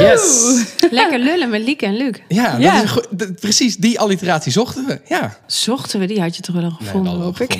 Yes. Lekker lullen met Lieke en Luc. Ja, dat. Is precies die alliteratie zochten we. Ja. Zochten we, die had je toch wel gevonden, wel hoop ik.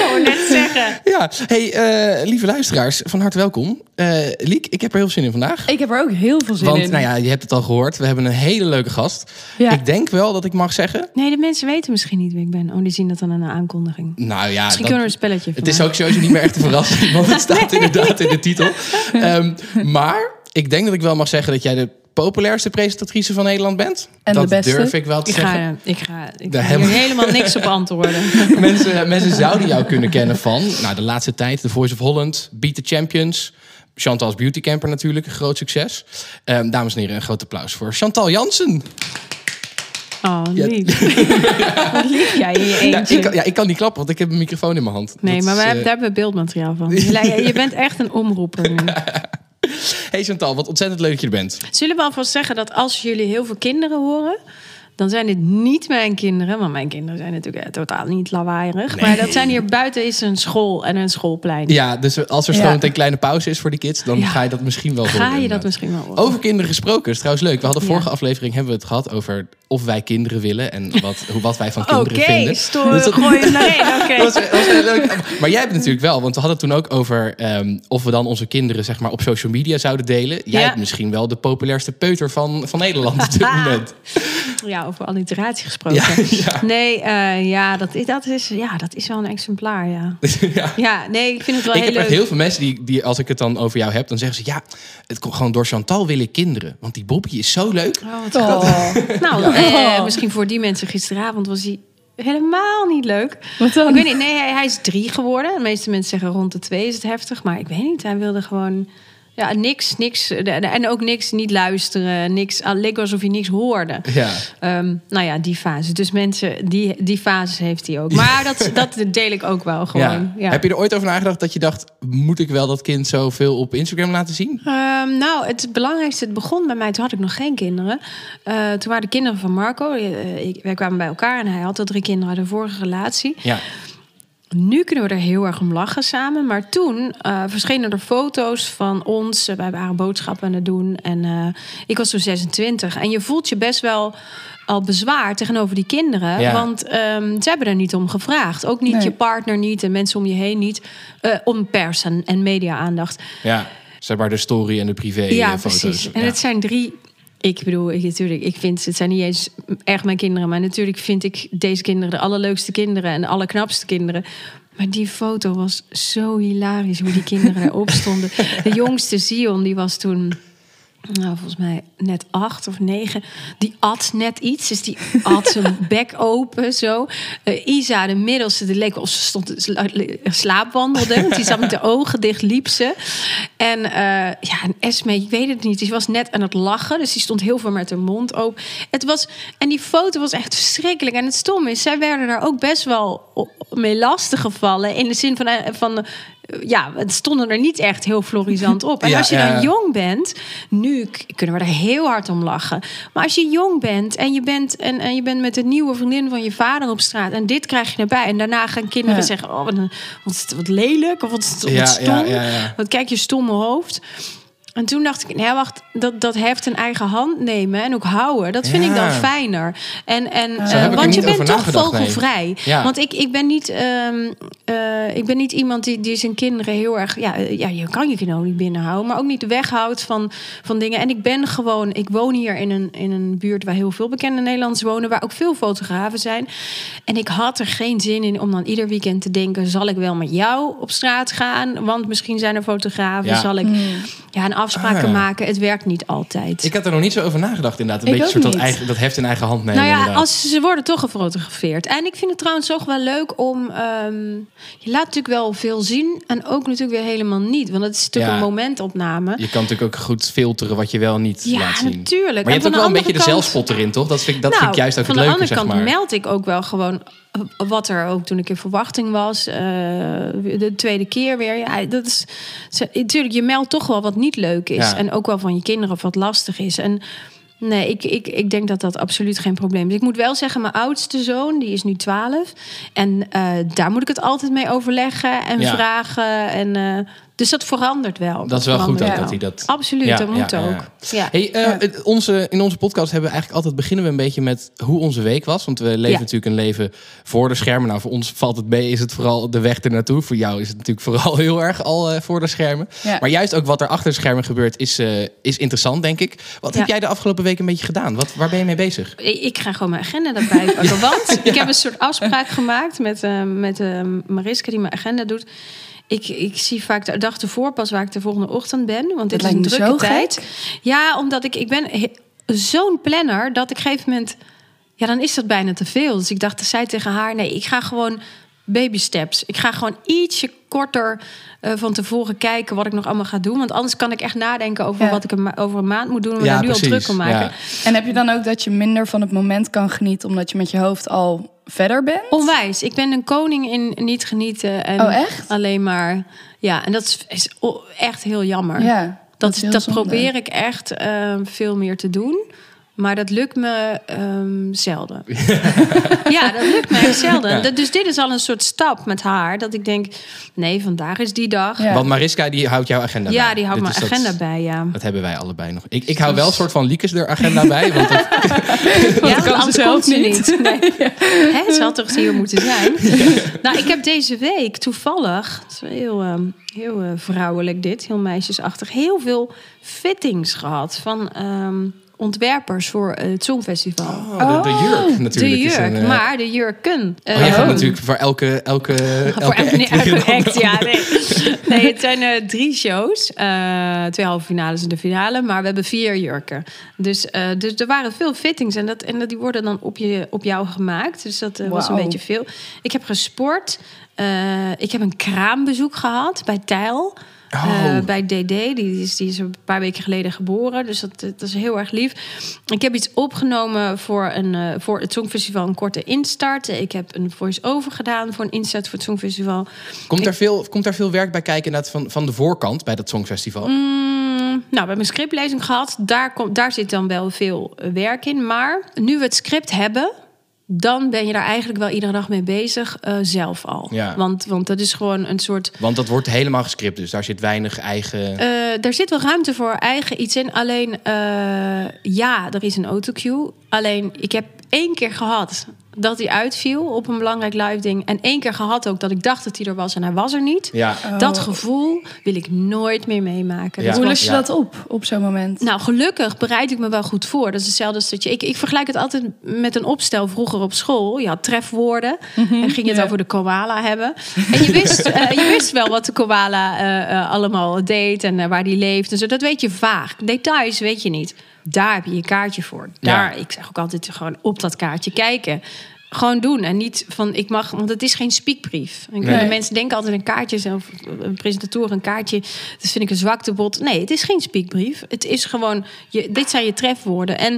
wou net zeggen. Ja, hey, eh, lieve luisteraars, van harte welkom. Eh Liek, ik heb er heel veel zin in vandaag. Ik heb er ook heel veel zin Want, in. nou ja, je hebt het al gehoord. We hebben een hele leuke gast. Ja. Ik denk wel dat ik mag zeggen. Nee, de mensen weten misschien niet wie ik ben. Oh, die zien dat dan aan de aankondiging. Nou ja, Misschien dat- kunnen we er een spelletje het is ook sowieso niet meer echt een verrassing, want het staat inderdaad in de titel. Ehm, maar ik denk dat ik wel mag zeggen dat jij de populairste presentatrice van Nederland bent. En de dat beste. durf ik wel te Ik zeggen. ga, ik ga, ik Daar ga hier hebben- helemaal niks op antwoorden. mensen, mensen zouden jou kunnen kennen van nou, de laatste tijd, The Voice of Holland, Beat the Champions. Chantal's Beauty Camper natuurlijk, een groot succes. Ehm, dames en heren, een groot applaus voor Chantal Jansen. Oh, lief. Wat lief jij in je Ja eentje. ik, kan, ja, ik kan niet klappen, want ik heb een microfoon in mijn hand. Nee, Dat maar we is, hebben, eh, daar hebben we beeldmateriaal van. Je, je bent echt een omroeper nu. Hey Chantal, wat ontzettend leuk dat je er bent. Zullen we alvast zeggen dat als jullie heel veel kinderen horen... dan zijn dit niet mijn kinderen. Want mijn kinderen zijn natuurlijk eh, totaal niet lawaaierig. Maar dat zijn hier buiten is een school en een schoolplein. Ja, dus als er zo meteen een kleine pauze is voor die kids, dan Ja. ga je dat misschien wel horen. Ga je dat misschien wel horen? Over kinderen gesproken, is trouwens leuk. We hadden Ja. vorige aflevering hebben we het gehad over of wij kinderen willen en wat, hoe, wat wij van kinderen Oké, vinden. stoor, Dus dat- gooi hem daarheen. Oké. Dat was, dat was heel leuk. Maar jij hebt natuurlijk wel, want we hadden toen ook over ehm, of we dan onze kinderen zeg maar, op social media zouden delen. Jij Ja. hebt misschien wel de populairste peuter van, van Nederland op dit moment. Ja, over alliteratie gesproken. Ja, ja. Nee, eh, ja, dat is, dat, is, ja, dat is wel een exemplaar, ja. ja. Ja, nee, ik vind het wel Ik heel heb leuk. heel veel mensen die, die, als ik het dan over jou heb, dan zeggen ze ja, het komt gewoon door Chantal wil ik kinderen. Want die Bobby is zo leuk. Oh, wat Oh. Nou, eh, misschien voor die mensen gisteravond was hij helemaal niet leuk. Wat dan? Ik weet niet, nee, hij, hij is drie geworden. De meeste mensen zeggen rond de twee is het heftig. Maar ik weet niet, hij wilde gewoon... Ja, niks, niks. de- de- En ook niks, niet luisteren. Niks, ah, leek alsof hij niks hoorde. Ja. Ehm, nou ja, die fase. Dus mensen, die, die fases heeft hij ook. Maar dat, dat deel ik ook wel gewoon. Ja. Heb je er ooit over nagedacht dat je dacht, moet ik wel dat kind zoveel op Instagram laten zien? Ehm, nou, het belangrijkste, het begon bij mij, toen had ik nog geen kinderen. Eh, toen waren de kinderen van Marco, eh, wij kwamen bij elkaar en hij had al drie kinderen uit een vorige relatie. Ja. Nu kunnen we er heel erg om lachen samen. Maar toen eh, verschenen er foto's van ons. Eh, Wij waren boodschappen aan het doen. En eh, ik was toen 26. En je voelt je best wel al bezwaar tegenover die kinderen. Ja. Want ehm, ze hebben er niet om gevraagd. Ook niet Nee. je partner niet en mensen om je heen niet. eh, om pers en, en media-aandacht. ja. Zeg maar de story en de privé Ja, foto's. precies. En Ja. het zijn drie. Ik bedoel, ik, natuurlijk, ik vind het zijn niet eens echt mijn kinderen, maar natuurlijk vind ik deze kinderen de allerleukste kinderen en de allerknapste kinderen. Maar die foto was zo hilarisch hoe die kinderen erop stonden. De jongste Zion, die was toen. Nou, volgens mij net acht of negen. Die at net iets. Dus die at zijn bek open zo. Eh, Isa, de middelste, die leek of ze stond sla- slaapwandelde. Want die zat met de ogen dicht, liep ze. En eh, ja, en Esme, ik weet het niet. Die was net aan het lachen. Dus die stond heel veel met haar mond open. Het was, en die foto was echt verschrikkelijk. En het stom is, zij werden daar ook best wel mee lastig gevallen. In de zin van... eh, van ja, het stonden er niet echt heel florisant op. En Ja, als je dan jong bent, nu kunnen we er heel hard om lachen. Maar als je jong bent en je bent, en, en je bent met een nieuwe vriendin van je vader op straat en dit krijg je erbij. En daarna gaan kinderen Ja. zeggen: Oh, wat, wat, wat lelijk of wat, wat Ja, stom. Wat kijk je stomme hoofd. En toen dacht ik, nee, wacht, dat, dat heft een eigen hand nemen en ook houden, dat vind ik dan fijner. En, en, eh, want je bent toch nee. vogelvrij. Ja. Want ik, ik, ben niet, ehm, eh, ik ben niet iemand die, die zijn kinderen heel erg. Ja, eh, ja, je kan je kinderen ook niet binnenhouden, maar ook niet weghoudt van, van dingen. En ik ben gewoon, ik woon hier in een, in een buurt waar heel veel bekende Nederlanders wonen, waar ook veel fotografen zijn. En ik had er geen zin in om dan ieder weekend te denken: zal ik wel met jou op straat gaan? Want misschien zijn er fotografen. Ja. Zal ik. Ja, en af afspraken Ah. maken. Het werkt niet altijd. Ik had er nog niet zo over nagedacht inderdaad. Een Ik beetje ook soort dat, niet. eigen, dat heft in eigen hand nemen. nou ja, inderdaad. als, ze worden toch gefotografeerd. En ik vind het trouwens ook wel leuk om... ehm, je laat natuurlijk wel veel zien en ook natuurlijk weer helemaal niet. Want het is natuurlijk Ja. een momentopname. Je kan natuurlijk ook goed filteren wat je wel niet Ja, laat zien. natuurlijk. Maar En je hebt van ook de wel een beetje de zelfspot erin, toch? Dat vind ik, dat nou, vind ik juist ook van het de leuke, andere kant meld ik ook wel gewoon eh, wat er ook toen ik in verwachting was. eh, de tweede keer weer. Ja, dat is, natuurlijk, je meldt toch wel wat niet leuk is. Ja. En ook wel van je kinderen of wat lastig is. En nee, ik, ik, ik denk dat dat absoluut geen probleem is. Ik moet wel zeggen, mijn oudste zoon, die is nu 12. En eh, daar moet ik het altijd mee overleggen en Ja. vragen. En, eh, dus dat verandert wel. Dat is wel goed ook wel. dat hij dat... Absoluut, Ja, dat moet ja, ook. Ja. Hey, eh, onze, in onze podcast hebben we eigenlijk altijd beginnen we een beetje met hoe onze week was. Want we leven natuurlijk een leven voor de schermen. Nou, voor ons valt het mee, is het vooral de weg ernaartoe. Voor jou is het natuurlijk vooral heel erg al eh, voor de schermen. Maar juist ook wat er achter de schermen gebeurt is, eh, is interessant, denk ik. Wat heb jij de afgelopen week een beetje gedaan? Wat, waar ben je mee bezig? Ik, ga gewoon mijn agenda erbij pakken. Want ik heb een soort afspraak gemaakt met, met Mariska die mijn agenda doet. Ik, ik zie vaak de dag ervoor pas waar ik de volgende ochtend ben. Want dit is lijkt een drukke zo tijd. Ja, omdat ik, ik ben zo'n planner dat ik op een gegeven moment... Ja, dan is dat bijna te veel. Dus ik dacht, zei tegen haar... Nee, ik ga gewoon baby steps. Ik ga gewoon ietsje korter eh, van tevoren kijken wat ik nog allemaal ga doen. Want anders kan ik echt nadenken over Ja. wat ik een ma- over een maand moet doen. En Ja, daar nu al druk om maken. Ja. En heb je dan ook dat je minder van het moment kan genieten... omdat je met je hoofd al verder bent? Onwijs. Ik ben een koning in niet genieten. En Oh, echt? Alleen maar... Ja, en dat is, echt heel jammer. Ja, dat is heel dat zonde. probeer ik echt eh, veel meer te doen. Maar dat lukt me ehm, zelden. ja, dat lukt me zelden. Ja. Dat- Dus dit is al een soort stap met haar. Dat ik denk, nee, vandaag is die dag. Ja. Ja, Want Mariska, die houdt jouw agenda bij. die houdt Dit mijn dat- agenda bij, ja. Dat hebben wij allebei nog. Ik, ik hou wel een soort van Liekes er agenda bij. Want dat, Ja, want kan ze anders zelf komt ze niet. niet. Nee. Hè, ze had toch hier moeten zijn. Nou, ik heb deze week toevallig, het is wel heel, ehm, heel eh, vrouwelijk dit, heel meisjesachtig, heel veel fittings gehad van ehm, ontwerpers voor het Songfestival. oh, de, de jurk natuurlijk. de jurk, een, eh, maar de jurken. Oh, jij gaat eh, natuurlijk voor elke, elke, voor elke act weer elke act, ja. Nee. nee, het zijn eh, drie shows. eh, twee halve finales en de finale. Maar we hebben vier jurken. Dus, eh, dus er waren veel fittings. En, dat, en dat, die worden dan op, je, op jou gemaakt. Dus dat was een beetje veel. Ik heb gesport. Eh, ik heb een kraambezoek gehad bij Tijl. Oh. Eh, bij DD, die is, die is een paar weken geleden geboren. Dus dat, dat is heel erg lief. Ik heb iets opgenomen voor, een, eh, voor het Songfestival, een korte instart. Ik heb een voice-over gedaan voor een instart voor het Songfestival. Komt, er veel, komt er veel werk bij kijken inderdaad van, van de voorkant bij dat Songfestival? Mm, nou, we hebben een scriptlezing gehad. Daar, komt, daar zit dan wel veel eh, werk in. Maar nu we het script hebben, dan ben je daar eigenlijk wel iedere dag mee bezig, eh, zelf al. Ja. Want, want dat is gewoon een soort. Want dat wordt helemaal gescript, dus daar zit weinig eigen... eh er zit wel ruimte voor eigen iets in. Alleen, eh, ja, er is een autocue. Alleen, ik heb één keer gehad dat hij uitviel op een belangrijk live ding. En één keer gehad ook dat ik dacht dat hij er was en hij was er niet. ja. Dat gevoel wil ik nooit meer meemaken. Ja. Hoe los je Ja. dat op, op zo'n moment? Nou, gelukkig bereid ik me wel goed voor. Dat is hetzelfde als dat je... Ik, ik vergelijk het altijd met een opstel vroeger op school. Je had trefwoorden en ging je het ja. over de koala hebben. En je wist, eh, je wist wel wat de koala eh, eh, allemaal deed en waar die leeft. En zo. Dat weet je vaag. Details weet je niet. Daar heb je je kaartje voor. Daar, Ik zeg ook altijd gewoon op dat kaartje kijken. Gewoon doen en niet van ik mag, want het is geen spiekbrief. En Nee. de mensen denken altijd een kaartje, zelf een presentator een kaartje, dat vind ik een zwaktebod. Nee, het is geen spiekbrief. Het is gewoon, je, dit zijn je trefwoorden. En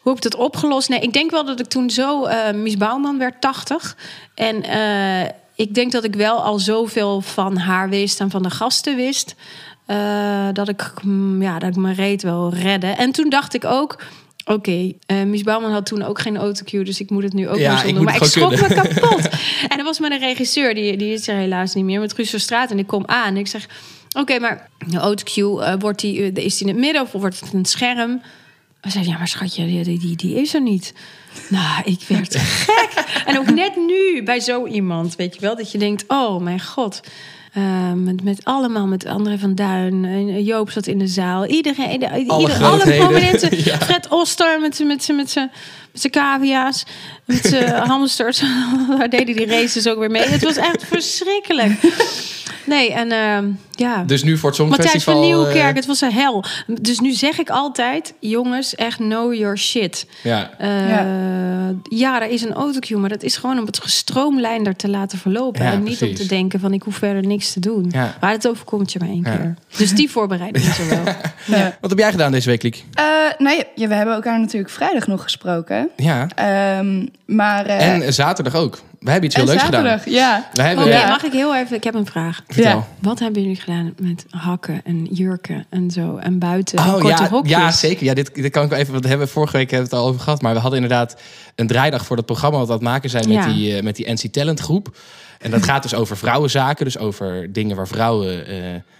hoe heb ik dat opgelost? Nee, ik denk wel dat ik toen zo, eh Mies Bouwman werd 80 en eh, ik denk dat ik wel al zoveel van haar wist en van de gasten wist. eh, dat, ik, mm, ja, dat ik mijn reet wel redde. En toen dacht ik ook. Oké, eh Mies Bouwman had toen ook geen autocue, dus ik moet het nu ook Ja, maar zo ik doen. moet Maar ik schrok me kapot. en er was maar een regisseur, die, die is er helaas niet meer, met Guus Straat. En ik kom aan en ik zeg, oké, maar de autocue, eh, wordt die, eh, is die in het midden of wordt het een scherm? Hij zei, ja, maar schatje, die, die, die is er niet. Nou, ik werd gek. En ook net nu bij zo iemand, weet je wel, dat je denkt, oh mijn god. Eh, met, met allemaal, met André van Duin, en Joop zat in de zaal. Iedereen, ieder, Alle ieder- alle prominenten. Ja. Fred Oster met met met zijn- met zijn cavia's, met zijn hamsters. Daar deden die races ook weer mee. Het was echt verschrikkelijk. Nee, en ehm, ja. Dus nu voor het Matthijs Songfestival... van Nieuwkerk, eh, het was een hel. Dus nu zeg ik altijd, jongens, echt know your shit. ja. Eh, ja. er is een autocue, maar dat is gewoon om het gestroomlijnder te laten verlopen. Ja, en niet om precies. te denken van ik hoef verder niks te doen. Ja. Maar het overkomt je maar één Ja. keer. Dus die voorbereiding is er wel. Ja. Wat heb jij gedaan deze week, Liek? Eh, nee, ja, we hebben elkaar natuurlijk vrijdag nog gesproken. Ja. Ehm, maar, eh, En zaterdag ook. We hebben iets heel en leuks zaterdag, gedaan. ja. We hebben... Ja. mag ik heel even? Ik heb een vraag. Vertel. Ja. Wat hebben jullie gedaan met hakken en jurken en zo en buiten en Oh korte ja, rokjes? ja, zeker. Ja, dit, dit kan ik wel even. Want hebben we vorige week hebben we het al over gehad. Maar we hadden inderdaad een draaidag voor het programma wat we aan het maken zijn met Ja. die, eh, met die NC Talent groep. En dat gaat dus over vrouwenzaken. Dus over dingen waar vrouwen eh,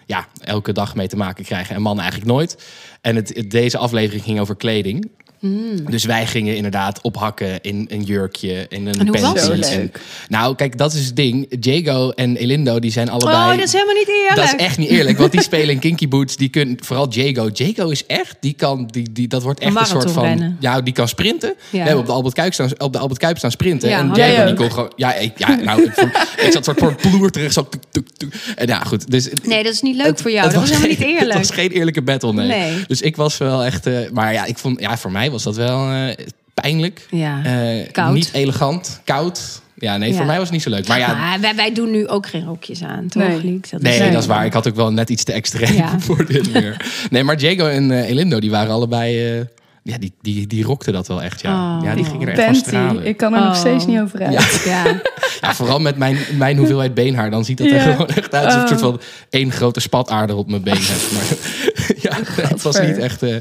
ja, elke dag mee te maken krijgen. En mannen eigenlijk nooit. En het, het- deze aflevering ging over kleding. Hmm. Dus wij gingen inderdaad ophakken in een jurkje, in een En panty. nou, kijk, dat is het ding. Jago en Elindo, die zijn allebei... Oh, dat is helemaal niet eerlijk. Dat is echt niet eerlijk, want die spelen in Kinky Boots. Die kunnen, vooral Jago. Jago is echt, die kan, die, die, dat wordt echt Een een soort van... marathonrennen. Ja, die kan sprinten. We hebben op de Albert Kuip staan, op de Albert Kuip staan sprinten. Ja, en Jago, jij die kon gewoon... Ja, ik, ja nou, ik, vond- ik zat soort voor een ploer terug. Zo, tuk, tuk, tuk. En ja, goed. Dus, Nee, dat is niet leuk het- voor jou. Dat was helemaal geen- niet eerlijk. Het was geen eerlijke battle, nee. Nee. Dus ik was wel echt... eh, maar ja, ik vond, ja, voor mij was dat wel eh, pijnlijk. Ja. Eh, Koud. Niet elegant. Koud. Ja, nee, voor mij was het niet zo leuk. Maar ja, Maar wij, wij doen nu ook geen rokjes aan, toch, Nee. Liek? Dat Nee, Nee. dat is waar. Ik had ook wel net iets te extreem Ja. voor dit weer. Nee, maar Diego en eh, Elindo, die waren allebei... eh, ja, die, die, die rokten dat wel echt, ja. Oh. Ja, die gingen er echt van stralen. ik kan er nog Oh. steeds niet over uit. Ja. Ja, vooral met mijn, mijn hoeveelheid beenhaar. Dan ziet dat er gewoon echt uit. Ik een Oh. soort van één grote spataarder op mijn been heb. Maar ja, het was niet echt... eh,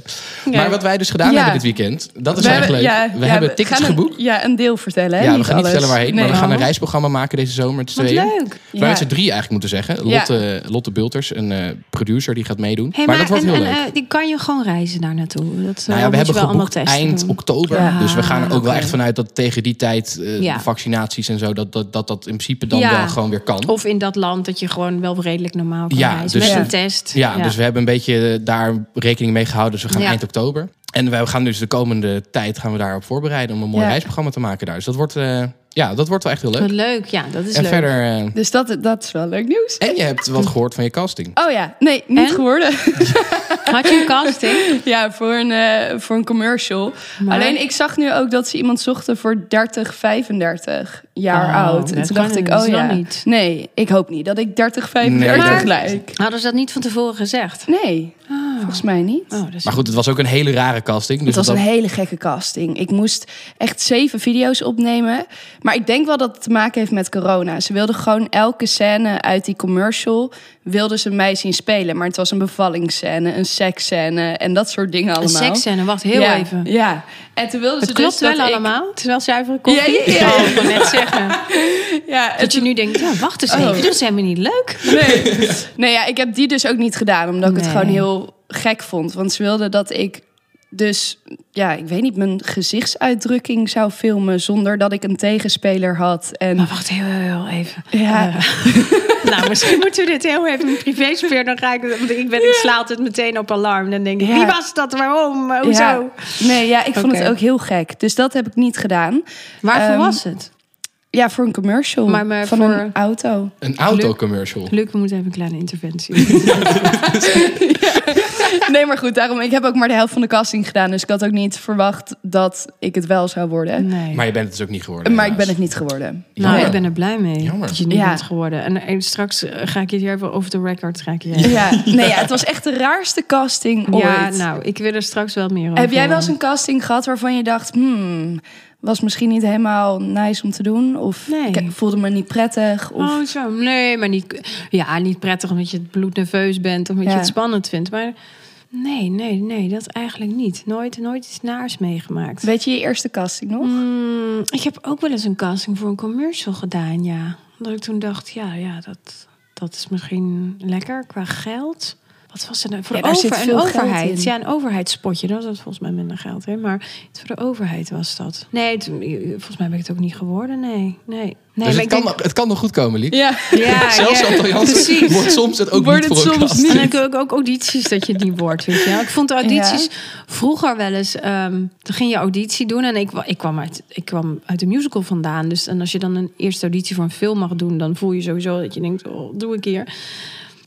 Maar wat wij dus gedaan Ja. hebben dit weekend, dat is We echt leuk. we hebben tickets een- geboekt. Ja, een deel vertellen. Hè? Ja, we gaan niet vertellen waarheen, maar Nee. we gaan een Oh. reisprogramma maken deze zomer met z'n Wat tweeën. leuk. Maar met z'n drie eigenlijk moeten zeggen. Lotte, Lotte Bulters, een eh, producer, die gaat meedoen. Hey, maar, dat wordt en, heel en, leuk. eh, die kan je gewoon reizen daar naartoe. Dat, eh, Nou ja, we hebben geboekt eind doen. oktober. Dus we gaan er ook wel echt vanuit dat tegen die tijd eh, vaccinaties en zo, dat dat, dat, dat in principe dan wel gewoon weer kan. Of in dat land dat je gewoon wel redelijk normaal kan reizen. dus- met een test. ja, dus we hebben een beetje eh, daar rekening mee gehouden. Dus we gaan Ja. eind oktober. En we gaan dus de komende tijd gaan we daarop voorbereiden om een mooi Ja. reisprogramma te maken daar. Dus dat wordt, eh, ja, dat wordt wel echt heel leuk. Wat leuk, ja, dat is En leuk. verder. eh, Dus dat, dat is wel leuk nieuws. en je hebt wat gehoord van je casting. Oh ja, nee, niet En? geworden. Had je een casting? ja, voor een, eh, voor een commercial. Maar- Alleen ik zag nu ook dat ze iemand zochten voor 30, 35 jaar Oh, oud. En toen dacht ik, oh ja. niet. Nee, ik hoop niet dat ik 30, 35 Nee, dat- lijk. Hadden ze dat niet van tevoren gezegd? Nee, volgens mij niet. Oh, Maar goed, het was ook een hele rare casting. Dus Het was dat- een hele gekke casting. Ik moest echt zeven video's opnemen. Maar ik denk wel dat het te maken heeft met corona. Ze wilden gewoon elke scène uit die commercial... wilden ze mij zien spelen. Maar het was een bevallingsscène, een seksscène... en dat soort dingen een allemaal. seksscène, wacht heel ja, even. Ja, en toen wilden Het ze klopt dus dat wel ik- allemaal. Het is wel zuivere koffie. Ja, ja, ja. Ik wou net zeggen. Ja, Dat je nu denkt, ja, wacht eens even. Oh. Dat is helemaal niet leuk. Nee. nee, ja, ik heb die dus ook niet gedaan, omdat ik het gewoon heel gek vond. Want ze wilden dat ik dus, ja, ik weet niet, mijn gezichtsuitdrukking zou filmen zonder dat ik een tegenspeler had. En Maar wacht heel, heel, heel even. ja, Nou, misschien moeten we dit heel even in privésfeer. Dan ga ik, want ik, ben, ik sla altijd meteen op alarm. Dan denk ik, Ja. wie was dat? Waarom? Hoezo? ja. nee, ja, ik vond het ook heel gek. Dus dat heb ik niet gedaan. Waarvoor Ehm, was het? Ja, voor een commercial Maar- maar van voor- een auto. Een autocommercial. Luc, we moeten even een kleine interventie. Nee, maar goed, daarom ik heb ook maar de helft van de casting gedaan, dus ik had ook niet verwacht dat ik het wel zou worden. Nee. Maar je bent het dus ook niet geworden. Maar ik ben het niet geworden. nou, ik ben er blij mee Jammer. dat je niet Ja. bent geworden. En, en straks eh, ga ik je hier even over de record. Ga ik je... Ja, nee, ja, het was echt de raarste casting ooit. Ja, nou, ik wil er straks wel meer over. Heb jij wel eens een casting gehad waarvan je dacht, hmm, was misschien niet helemaal nice om te doen? Of Nee. ik voelde me niet prettig? Of... Oh, zo. Nee, maar niet, ja, niet prettig omdat je bloednerveus bent of omdat Ja. je het spannend vindt. Maar nee, nee, nee, dat eigenlijk niet. Nooit, nooit iets naars meegemaakt. Weet je je eerste casting nog? Mm, ik heb ook wel eens een casting voor een commercial gedaan, ja. Dat ik toen dacht, ja, ja dat, dat is misschien lekker qua geld. Wat was het nou? Voor Ja, de daar zit over, veel een geld overheid. in. Ja, een overheidsspotje. Dat was volgens mij minder geld. Hè? Maar het voor de overheid was dat. Nee, het- volgens mij ben ik het ook niet geworden. Nee, nee. nee dus het kan, denk- nog, het kan nog goed komen, Liek. Ja. ja, Zelfs ja, Jansen wordt soms het ook Wordt niet het voor soms niet. En ik ook, ook audities dat je het niet wordt, weet je. Ik vond de audities vroeger wel eens... ehm dan ging je auditie doen en ik, ik, kwam uit, ik kwam uit de musical vandaan. Dus en als je dan een eerste auditie voor een film mag doen... dan voel je sowieso dat je denkt, oh, doe ik hier?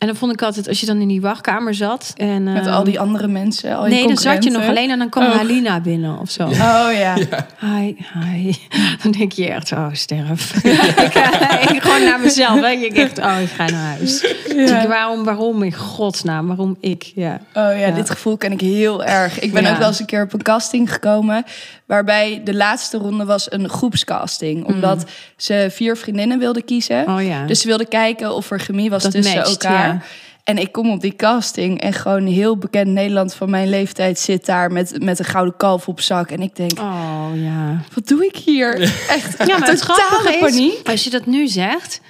En dan vond ik altijd, als je dan in die wachtkamer zat... En, Met ehm, al die andere mensen. Al je Nee, dan zat je nog alleen en dan kwam Oh. Halina binnen of zo. Oh ja. Hi, hi. Dan denk je echt, oh, sterf. ik, eh, ik gewoon naar mezelf. Hè. Ik echt, oh, ik ga naar huis. Dus ik, waarom, waarom in godsnaam? Waarom ik? Ja. Oh ja, Ja. dit gevoel ken ik heel erg. Ik ben Ja. ook wel eens een keer op een casting gekomen. Waarbij de laatste ronde was een groepscasting. Omdat ze vier vriendinnen wilden kiezen. Oh ja. Dus ze wilden kijken of er chemie was Dat tussen matcht, elkaar. ja. En ik kom op die casting en gewoon heel bekend Nederland van mijn leeftijd zit daar met, met een gouden kalf op zak. En ik denk, Oh ja. wat doe ik hier? Echt Ja, maar het totale grappige is, paniek. als je dat nu zegt...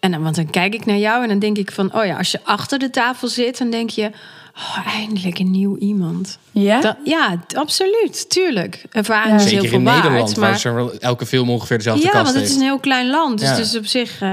En dan, want dan kijk ik naar jou en dan denk ik van... Oh ja, als je achter de tafel zit, dan denk je... Oh, eindelijk een nieuw iemand. Ja? Dat- ja, absoluut. Tuurlijk. Ervaring is heel Zeker veel in waard. Nederland, maar... waar ze elke film ongeveer dezelfde Ja, kast want het heeft. is een heel klein land. Dus, Ja. dus op zich, eh,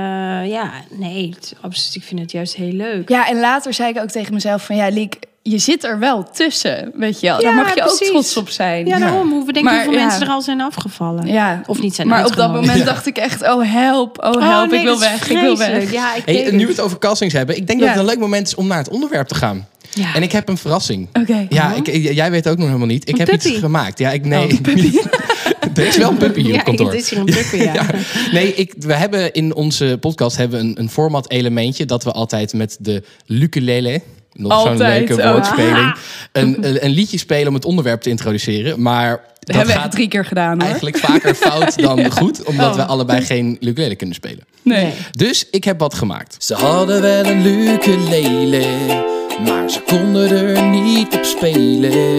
ja, nee, het- absoluut, ik vind het juist heel leuk. Ja, en later zei ik ook tegen mezelf van ja, Liek, je zit er wel tussen, weet je wel. Ja, Daar mag je precies. ook trots op zijn. Ja, daarom. Hoeveel denk je Maar, hoeveel ja. mensen er al zijn afgevallen? Ja. Of niet zijn Maar op dat moment dacht ik echt, oh help, oh help, nee, ik wil weg, ik wil weg. Ja, ik Hey, nu we het. het over castings hebben, ik denk Ja. dat het een leuk moment is om naar het onderwerp te gaan. Ja. En ik heb een verrassing. Oké. Ja, ik, ik- jij weet ook nog helemaal niet. Ik Een heb iets gemaakt. Ja, ik nee. Oh, er is wel een puppy hier Ja, op kantoor. het is hier een puppy, ja. Ja. Nee, ik, we hebben in onze podcast hebben een, een format elementje dat we altijd met de ukulele nog zo'n leuke oh. woordspeling een, een, een liedje spelen om het onderwerp te introduceren. Maar Dat dat hebben we echt drie keer gedaan hoor. eigenlijk vaker fout dan goed, omdat Oh. we allebei geen ukulele kunnen spelen. Nee. Dus ik heb wat gemaakt. Ze hadden wel een ukulele, maar ze konden er niet op spelen.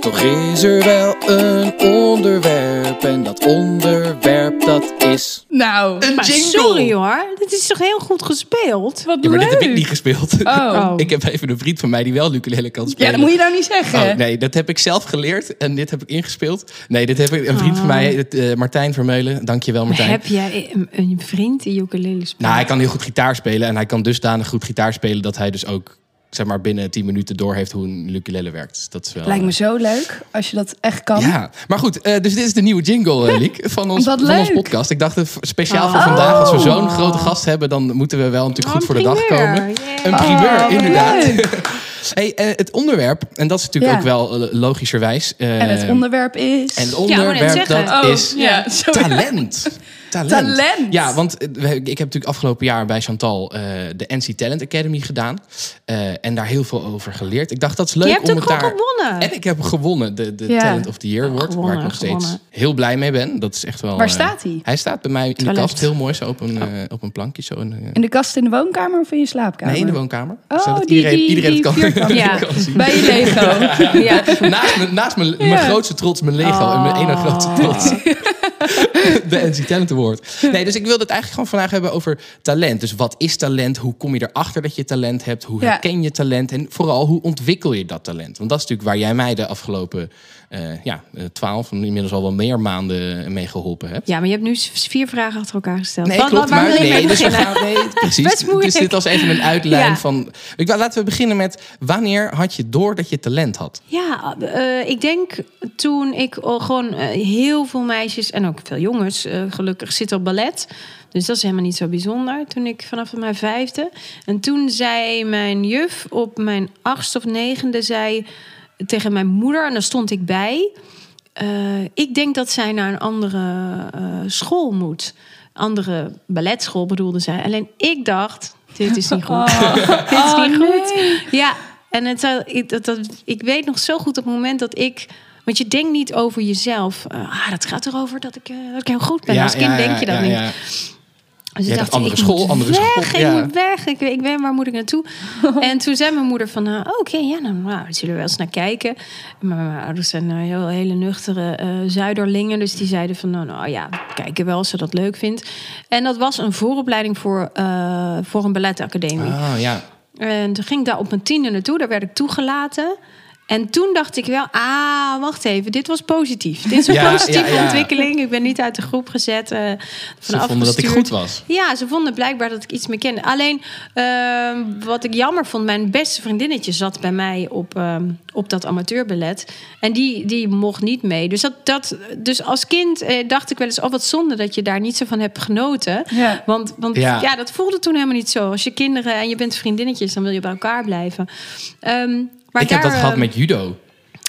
Toch is er wel een onderwerp en dat onderwerp dat is... Nou, Maar jingle. sorry hoor, dit is toch heel goed gespeeld? wat Ja, maar dit leuk. heb ik niet gespeeld. Oh. Ik heb even een vriend van mij die wel ukulele kan spelen. Ja, dat moet je nou niet zeggen. Oh, nee, dat heb ik zelf geleerd en dit heb ik ingespeeld. Nee, dit heb ik een vriend van mij, het, eh, Martijn Vermeulen. Dankjewel Martijn. Heb jij een, een vriend die ukulele speelt? Nou, hij kan heel goed gitaar spelen en hij kan dusdanig goed gitaar spelen dat hij dus ook zeg maar binnen 10 minuten door heeft hoe een ukulele werkt. Dus dat is wel. Lijkt me zo leuk als je dat echt kan. Ja, maar goed, eh, dus dit is de nieuwe jingle, eh, Liek, van ons, van podcast. Ik dacht, eh, speciaal voor Oh. vandaag, als we zo'n grote gast hebben, dan moeten we wel natuurlijk goed voor de dag komen. yeah. Een primeur, Oh, inderdaad. Hey, eh, het onderwerp, en dat is natuurlijk Ja. ook wel eh, logischerwijs. eh, En het onderwerp is... en het onderwerp dat Oh, is ja, talent. Talent. Talent. Ja, want eh, ik heb natuurlijk afgelopen jaar bij Chantal eh, de NC Talent Academy gedaan. eh, en daar heel veel over geleerd. Ik dacht, dat is leuk Je hebt om ook het daar... gewonnen. En ik heb gewonnen, de, de Ja. Talent of the Year Award. waar ik nog steeds gewonnen. heel blij mee ben. Dat is echt wel... Waar staat hij? Hij staat bij mij in de kast, heel mooi, zo op een, eh, op een plankje. Zo in, In de kast in de woonkamer of in je slaapkamer? nee, in de woonkamer. Oh, zodat die- iedereen, die- iedereen die het kan. Ja. kan zien. Bij je Lego. Ja. Naast, mijn, naast mijn, mijn grootste trots, mijn Lego. En mijn ene grootste trots. de NC Talent Award. Nee, dus ik wilde het eigenlijk gewoon vandaag hebben over talent. Dus wat is talent? Hoe kom je erachter dat je talent hebt? Hoe herken je talent? En vooral, hoe ontwikkel je dat talent? Want dat is natuurlijk waar jij mij de afgelopen eh, ja, eh, twaalf, inmiddels al wel meer maanden mee geholpen hebt. Ja, maar je hebt nu vier vragen achter elkaar gesteld. Nee, Waar- klopt. waar Maar mee nee, dus we beginnen? gaan, nee, precies. Best moeilijk. Dus dit was even een uitlijn Ja. van. Ik, laten we beginnen met wanneer had je door dat je talent had? Ja, eh, ik denk toen ik gewoon heel veel meisjes en ook veel jongens gelukkig zitten op ballet. Dus dat is helemaal niet zo bijzonder. Toen ik vanaf mijn vijfde. En toen zei mijn juf op mijn achtste of negende zei tegen mijn moeder, en daar stond ik bij. eh, ik denk dat zij naar een andere eh, school moet. Andere balletschool bedoelde zij. Alleen ik dacht, dit is niet goed. dit is niet goed. Ja, en het, zou- ik, dat, dat, ik weet nog zo goed op het moment dat ik. Want je denkt niet over jezelf. eh, ah, dat gaat erover dat ik, eh, dat ik heel goed ben. Als kind denk je dat ja, niet. Dus dacht, andere school, andere weg, school, Ik ja. moet weg. Ik, ik weet waar moet ik naartoe. en toen zei mijn moeder van, nou, oké, ja, nou, nou, we zullen wel eens naar kijken. Maar mijn ouders zijn eh, heel, hele nuchtere eh, zuiderlingen. Dus die zeiden van, nou, nou ja, kijken wel als ze dat leuk vindt. En dat was een vooropleiding voor, eh, voor een balletacademie. Ah, ja. En toen ging ik daar op mijn tiende naartoe. Daar werd ik toegelaten. En toen dacht ik wel, ah, wacht even, dit was positief. Dit is een Ja, positieve ja, ja. ontwikkeling. Ik ben niet uit de groep gezet. eh Ze van vonden dat ik goed was. Ja, ze vonden blijkbaar dat ik iets meer kende. Alleen, ehm, wat ik jammer vond, mijn beste vriendinnetje zat bij mij op, ehm, op dat amateurballet. En die, die mocht niet mee. Dus, dat, dat, dus als kind eh, dacht ik wel eens, oh wat zonde dat je daar niet zo van hebt genoten. Ja. Want, want Ja. ja. dat voelde toen helemaal niet zo. Als je kinderen en je bent vriendinnetjes, dan wil je bij elkaar blijven. Ehm, maar ik heb dat gehad ehm, met judo.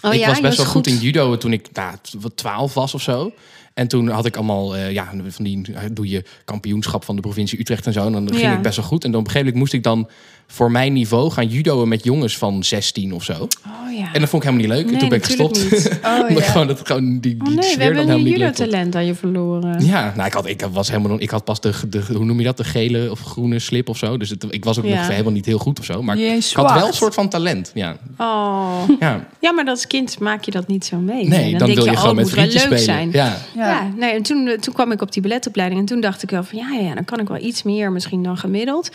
oh ik ja, was best wel goed in judo toen ik nou, wat 12 was of zo. En toen had ik allemaal, eh, ja, van die eh, doe je kampioenschap van de provincie Utrecht en zo. En dan ging Ja. ik best wel goed. En dan op een gegeven moment moest ik dan voor mijn niveau gaan judoën met jongens van 16 of zo. Oh ja. En dat vond ik helemaal niet leuk. en toen ben ik gestopt. niet. Oh, Omdat ja. gewoon, dat, gewoon die, die Oh nee, we dan hebben een judo-talent aan je verloren. Ja, nou, ik had, ik was helemaal, ik had pas de, de, hoe noem je dat, de gele of groene slip of zo. Dus het, ik was ook Ja. nog helemaal niet heel goed of zo. Maar ik had wel een soort van talent. Ja, Oh. ja. Ja, maar als kind maak je dat niet zo mee. Nee, dan, denk wil je, oh, gewoon het met vriendjes leuk spelen. zijn. Ja. Ja. Nee, en toen, eh, toen kwam ik op die balletopleiding en toen dacht ik wel van ja, ja, ja, dan kan ik wel iets meer misschien dan gemiddeld.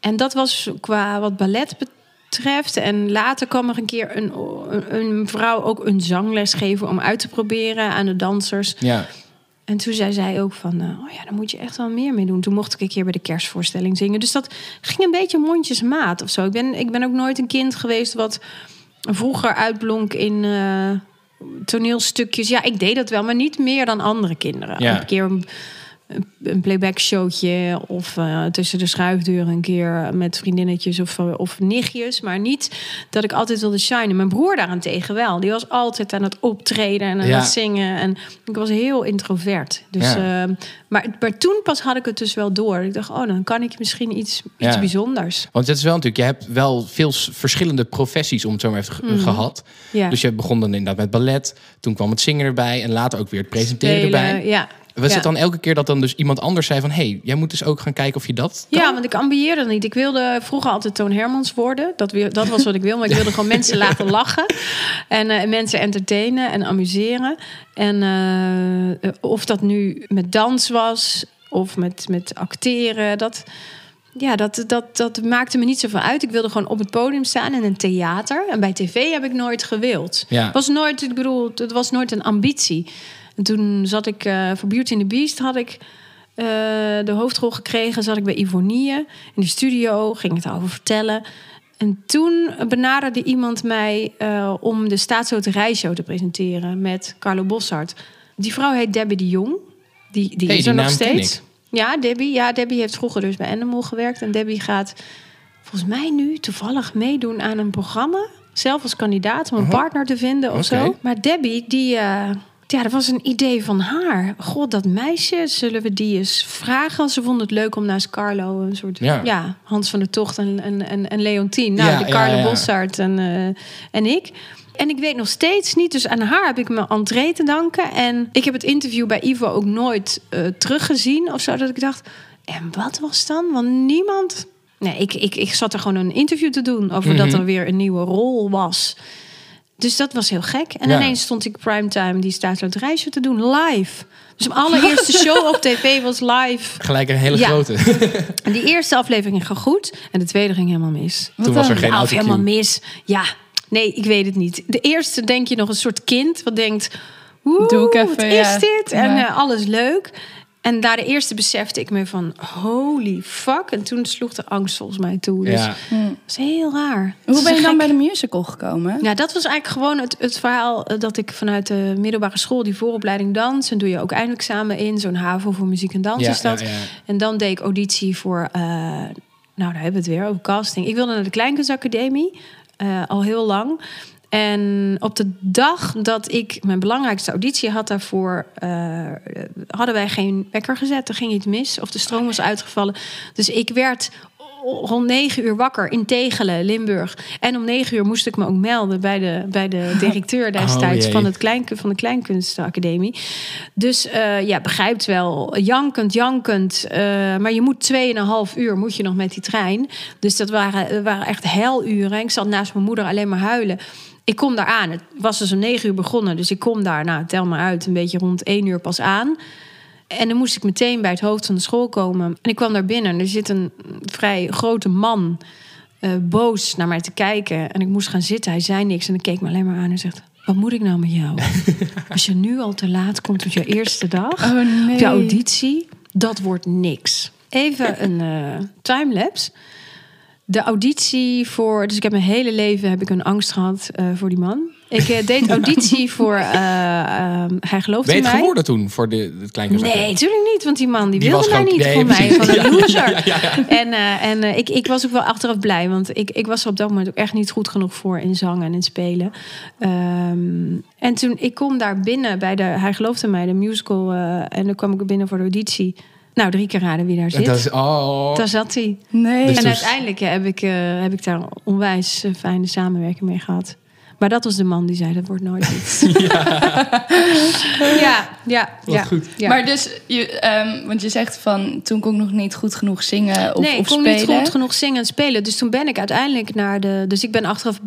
En dat was qua wat ballet betreft. En later kwam er een keer een, een, vrouw ook een zangles geven om uit te proberen aan de dansers. ja. En toen zei zij ook van, eh, oh ja, daar moet je echt wel meer mee doen. Toen mocht ik een keer bij de kerstvoorstelling zingen. Dus dat ging een beetje mondjesmaat of zo. Ik ben, ik ben ook nooit een kind geweest wat vroeger uitblonk in eh, toneelstukjes. Ja, ik deed dat wel, maar niet meer dan andere kinderen. Ja. Een keer een, een playback showtje of eh, tussen de schuifdeuren een keer met vriendinnetjes of, of nichtjes. Maar niet dat ik altijd wilde shinen. Mijn broer daarentegen wel. Die was altijd aan het optreden en aan Ja. het zingen. En ik was heel introvert. Dus, Ja. eh, maar, maar toen pas had ik het dus wel door. Ik dacht, oh, dan kan ik misschien iets, iets bijzonders. Want het is wel natuurlijk, je hebt wel veel verschillende professies, om het zo maar even ge- gehad. Ja. Dus je begon dan inderdaad met ballet, toen kwam het zingen erbij en later ook weer het presenteren Spelen, erbij. Ja. Was het dan elke keer dat dan dus iemand anders zei van... hé, hey, jij moet dus ook gaan kijken of je dat kan? Ja, want ik ambieerde niet. Ik wilde vroeger altijd Toon Hermans worden. Dat, dat was wat ik wil. Maar ik wilde gewoon mensen laten lachen. En eh, mensen entertainen en amuseren. En eh, of dat nu met dans was of met, met acteren. Dat, ja, dat, dat, dat maakte me niet zoveel uit. Ik wilde gewoon op het podium staan in een theater. En bij tv heb ik nooit gewild. Ja. Was nooit, ik bedoel, het was nooit een ambitie. En toen zat ik eh, voor Beauty and the Beast had ik eh, de hoofdrol gekregen. Zat ik bij Ivonie in de studio, ging het over vertellen. En toen benaderde iemand mij eh, om de Staatsloterijshow te presenteren met Carlo Bossart. Die vrouw heet Debbie de Jong. Die, die Hey, is die er nog steeds. Ja, Debbie. Ja, Debbie heeft vroeger dus bij Endemol gewerkt. En Debbie gaat volgens mij nu toevallig meedoen aan een programma. Zelf als kandidaat om een partner te vinden of zo. Maar Debbie, die... ja, dat was een idee van haar. God, dat meisje, zullen we die eens vragen? Ze vond het leuk om naast Carlo een soort... Ja. Ja, Hans van der Tocht en, en, en, en Leontien. Nou, Ja, de Carlo ja. Bossart en, eh, en ik. En ik weet nog steeds niet, dus aan haar heb ik mijn entree te danken. En ik heb het interview bij Ivo ook nooit eh, teruggezien of zo. Dat ik dacht, en wat was dan? Want niemand... Nee, ik, ik, ik zat er gewoon een interview te doen over dat er weer een nieuwe rol was. Dus dat was heel gek. En Ja. ineens stond ik primetime die staatsloterijshow te doen live. Dus mijn allereerste show op tv was live. Gelijk een hele Ja. grote. En die eerste aflevering ging goed. En de tweede ging helemaal mis. Toen was er geen autocue. helemaal mis. Ja, nee, ik weet het niet. De eerste denk je nog een soort kind wat denkt... Oeh, Doe ik even, wat is ja. dit? En Ja. eh, alles leuk. En daar de eerste besefte ik me van... Holy fuck. En toen sloeg de angst volgens mij toe. Dus Ja. dat is heel raar. Hoe ben je dan gek. bij de musical gekomen? Ja, dat was eigenlijk gewoon het, het verhaal eh, dat ik vanuit de middelbare school, die vooropleiding dans, en doe je ook eindexamen in, zo'n HAVO voor muziek en dans Ja, is dat. ja, ja. En dan deed ik auditie voor, eh, nou daar hebben we het weer over casting. Ik wilde naar de Kleinkunstacademie, eh, al heel lang. En op de dag dat ik mijn belangrijkste auditie had daarvoor, eh, hadden wij geen wekker gezet. Er ging iets mis of de stroom was uitgevallen. Dus ik werd rond negen uur wakker in Tegelen, Limburg. En om negen uur moest ik me ook melden bij de, bij de directeur destijds jee. van, het klein, van de Kleinkunstacademie. Dus eh, ja, begrijpt wel, jankend, jankend. eh, maar je moet tweeënhalf uur moet je nog met die trein. Dus dat waren, waren echt heluren. Ik zat naast mijn moeder alleen maar huilen. Ik kom daar aan. Het was dus om negen uur begonnen. Dus ik kom daar, nou, tel maar uit, een beetje rond één uur pas aan. En dan moest ik meteen bij het hoofd van de school komen. En ik kwam daar binnen en er zit een vrij grote man eh, boos naar mij te kijken. En ik moest gaan zitten. Hij zei niks en ik keek me alleen maar aan en zegt... Wat moet ik nou met jou? Als je nu al te laat komt op je eerste dag, Oh nee. op je auditie, dat wordt niks. Even een eh timelapse. De auditie voor... Dus ik heb mijn hele leven heb ik een angst gehad eh, voor die man. Ik eh, deed auditie voor... ehm, hij geloofde Ben je in het mij. geworden toen voor de, het kleinkunstwerk? Nee, natuurlijk niet. Want die man die, Die wilde mij niet nee, voor mij. Van een loser. ja, ja, ja. En, en ik, ik was ook wel achteraf blij. Want ik, ik was er op dat moment ook echt niet goed genoeg voor in zang en in spelen. Ehm, en toen, ik kom daar binnen bij de... Hij geloofde mij, de musical. en dan kwam ik binnen voor de auditie. Nou, drie keer raden wie daar zit. Dat is, oh. Daar zat hij. Nee. Dus en toen- uiteindelijk heb ik, eh, heb ik daar onwijs eh, fijne samenwerking mee gehad. Maar dat was de man die zei, dat wordt nooit iets. ja, ja, Wat ja. goed. ja. Maar dus, je, ehm, want je zegt van toen kon ik nog niet goed genoeg zingen of, nee, ik of kon spelen. niet goed genoeg zingen en spelen. Dus toen ben ik uiteindelijk naar de. Dus ik ben achteraf.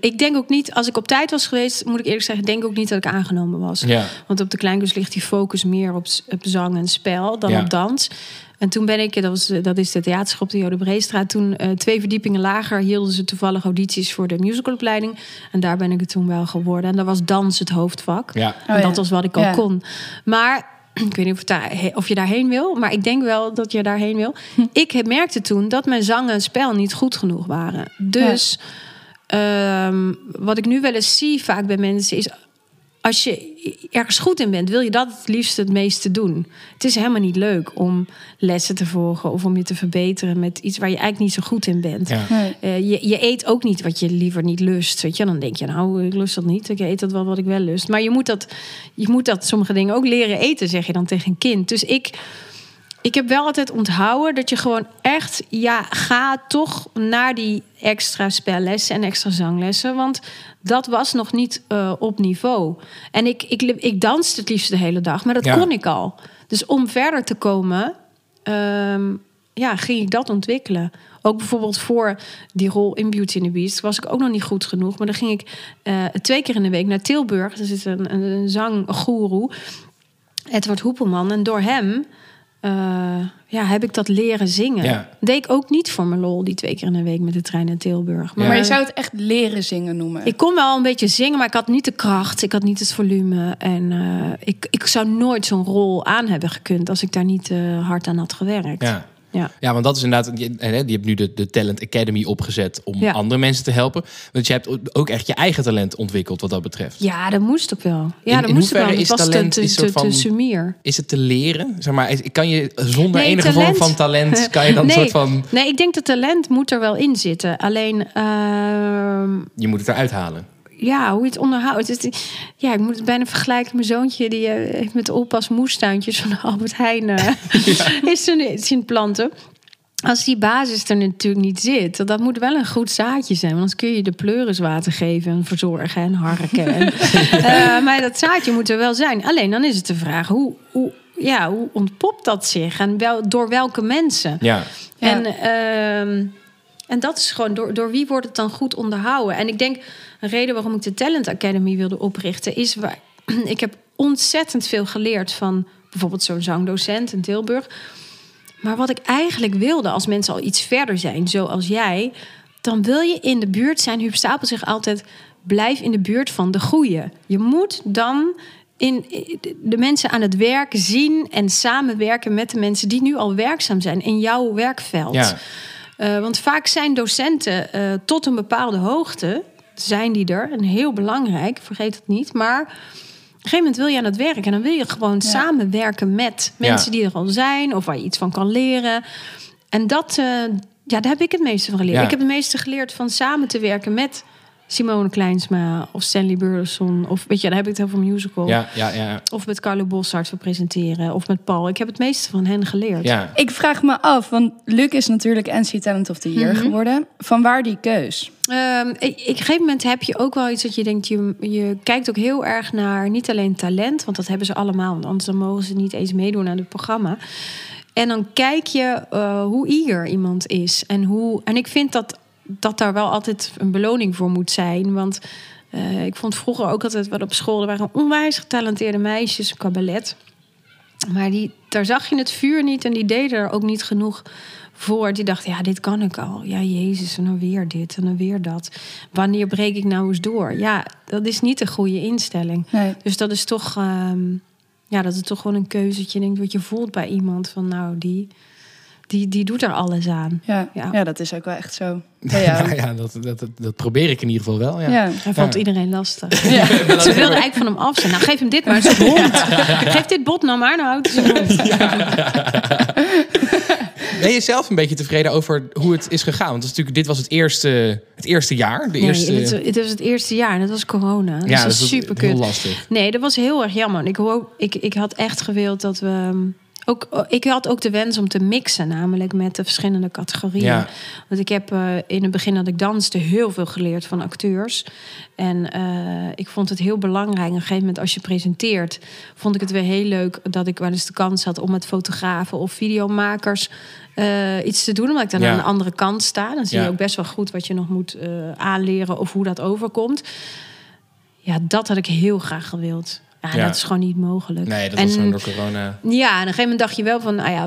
Ik denk ook niet, als ik op tijd was geweest, moet ik eerlijk zeggen, denk ook niet dat ik aangenomen was. Ja. Want op de kleinkunst ligt die focus meer op, op zang en spel dan Ja. op dans. En toen ben ik, dat, was, dat is de theaterschool op de Jode Breestraat. Toen eh, twee verdiepingen lager hielden ze toevallig audities voor de musicalopleiding. En daar ben ik het toen wel geworden. En daar was dans het hoofdvak. Ja. en Oh, dat ja. was wat ik al Ja. kon. Maar ik weet niet of, daar, of je daarheen wil, maar ik denk wel dat je daarheen wil. Ik heb- merkte toen dat mijn zang en spel niet goed genoeg waren. Dus ehm, wat ik nu wel eens zie vaak bij mensen is. Als je ergens goed in bent, wil je dat het liefst het meeste doen. Het is helemaal niet leuk om lessen te volgen of om je te verbeteren met iets waar je eigenlijk niet zo goed in bent. Ja. Nee. Eh, je, je eet ook niet wat je liever niet lust. Weet je? Dan denk je, nou, ik lust dat niet. Ik eet dat wel wat ik wel lust. Maar je moet dat, je moet dat sommige dingen ook leren eten, zeg je dan tegen een kind. Dus ik, ik heb wel altijd onthouden dat je gewoon echt, ja, ga toch naar die extra spellessen en extra zanglessen. Want dat was nog niet eh, op niveau. En ik, ik, ik danste het liefst de hele dag, maar dat Ja. kon ik al. Dus om verder te komen, ehm, ja, ging ik dat ontwikkelen. Ook bijvoorbeeld voor die rol in Beauty and the Beast was ik ook nog niet goed genoeg. Maar dan ging ik eh, twee keer in de week naar Tilburg. Er zit een, een, een zanggoeroe, Edward Hoepelman. En door hem eh, ja, heb ik dat leren zingen. Ja. Deed ik ook niet voor mijn lol die twee keer in de week met de trein naar Tilburg. Ja. Maar je zou het echt leren zingen noemen. Ik kon wel een beetje zingen, maar ik had niet de kracht. Ik had niet het volume. En eh, ik, ik zou nooit zo'n rol aan hebben gekund... als ik daar niet eh, hard aan had gewerkt. Ja. Ja. Ja, want dat is inderdaad. Je, hebt nu de, de Talent Academy opgezet om Ja. andere mensen te helpen. Want je hebt ook echt je eigen talent ontwikkeld wat dat betreft. Ja, dat moest ook wel. Ja, In- dat in moest ook wel. is was talent te, is soort van- te sumier. Is het te leren? Zeg maar, kan je zonder Nee, enige talent- vorm van talent, kan je dan nee, een soort van. Nee, ik denk dat talent moet er wel in zitten. Alleen, ehm, Je moet het eruit halen. Ja, hoe je het onderhoudt. Het, is- ja, ik moet het bijna vergelijken. Mijn zoontje die eh, heeft met de oppas moestuintjes van Albert Heijn eh, is zijn, zijn planten. Als die basis er natuurlijk niet zit, dat moet wel een goed zaadje zijn. Want anders kun je de pleuris water geven en verzorgen en harken. En, eh, maar dat zaadje moet er wel zijn. Alleen dan is het de vraag, hoe, hoe, ja, hoe ontpopt dat zich? En wel, door welke mensen? Ja. Ja. En, ehm, en dat is gewoon, door, door wie wordt het dan goed onderhouden? En ik denk, een reden waarom ik de Talent Academy wilde oprichten... is, waar, ik heb ontzettend veel geleerd van bijvoorbeeld zo'n zangdocent in Tilburg... Maar wat ik eigenlijk wilde, als mensen al iets verder zijn, zoals jij, dan wil je in de buurt zijn. Huub Stapel zegt altijd: blijf in de buurt van de goeie. Je moet dan in de mensen aan het werk zien en samenwerken met de mensen die nu al werkzaam zijn in jouw werkveld. Ja. Eh, want vaak zijn docenten eh, tot een bepaalde hoogte, zijn die er, en heel belangrijk, vergeet het niet. Maar op een gegeven moment wil je aan het werk en dan wil je gewoon samenwerken met mensen die er al zijn of waar je iets van kan leren. En dat, eh, ja, daar heb ik het meeste van geleerd. Ja. Ik heb het meeste geleerd van samen te werken met Simone Kleinsma of Stanley Burleson. Of weet je, dan heb ik het over musical. Ja, ja, ja. Of met Carlo Bossart voor presenteren. Of met Paul. Ik heb het meeste van hen geleerd. ja. Ik vraag me af, want Luc is natuurlijk NC Talent of the Year Mhm. geworden. Van waar die keus? Ehm, ik- ik- op een gegeven moment heb je ook wel iets dat je denkt... Je, je kijkt ook heel erg naar niet alleen talent... want dat hebben ze allemaal, want anders dan mogen ze niet eens meedoen aan het programma. En dan kijk je eh, hoe eager iemand is. En, hoe, en ik vind dat, dat daar wel altijd een beloning voor moet zijn. Want eh, ik vond vroeger ook altijd wat op school... er waren onwijs getalenteerde meisjes, cabaret... Maar die, daar zag je het vuur niet en die deden er ook niet genoeg voor. Die dacht, ja, dit kan ik al. Ja, Jezus, en dan weer dit en dan weer dat. Wanneer breek ik nou eens door? Ja, dat is niet een goede instelling. Nee. Dus dat is toch, ehm, ja, dat is toch gewoon een keuze. Dat je denkt, wat je voelt bij iemand van, nou, die, die, die doet er alles aan. Ja. Ja. Ja. dat is ook wel echt zo. Ja, ja dat, dat, dat, probeer ik in ieder geval wel. Ja. Ja. Hij vond Ja. iedereen lastig. Ze wilde eigenlijk van hem af zijn. Nou, geef hem dit maar, zijn hond. Geef dit bot nou maar, nou houdt hij zijn hond. Ben je zelf een beetje tevreden over hoe het is gegaan? Want het is natuurlijk, dit was het eerste, het eerste jaar. De Nee, eerste, het, het was het eerste jaar en dat was corona. Dus ja, dat is super heel kut. lastig. Nee, dat was heel erg jammer. Ik, hoop, ik, ik had echt gewild dat we. Ook, ik had ook de wens om te mixen, namelijk met de verschillende categorieën. Ja. Want ik heb eh, in het begin dat ik danste heel veel geleerd van acteurs. En eh, ik vond het heel belangrijk. Op een gegeven moment, als je presenteert, vond ik het weer heel leuk dat ik wel eens de kans had om met fotografen of videomakers eh, iets te doen. Omdat ik dan Ja. aan de andere kant sta. Dan zie Ja. je ook best wel goed wat je nog moet eh, aanleren of hoe dat overkomt. Ja, dat had ik heel graag gewild. Ja, Ja. dat is gewoon niet mogelijk. Nee, dat en, was gewoon door corona. Ja, en op een gegeven moment dacht je wel van, nou ja,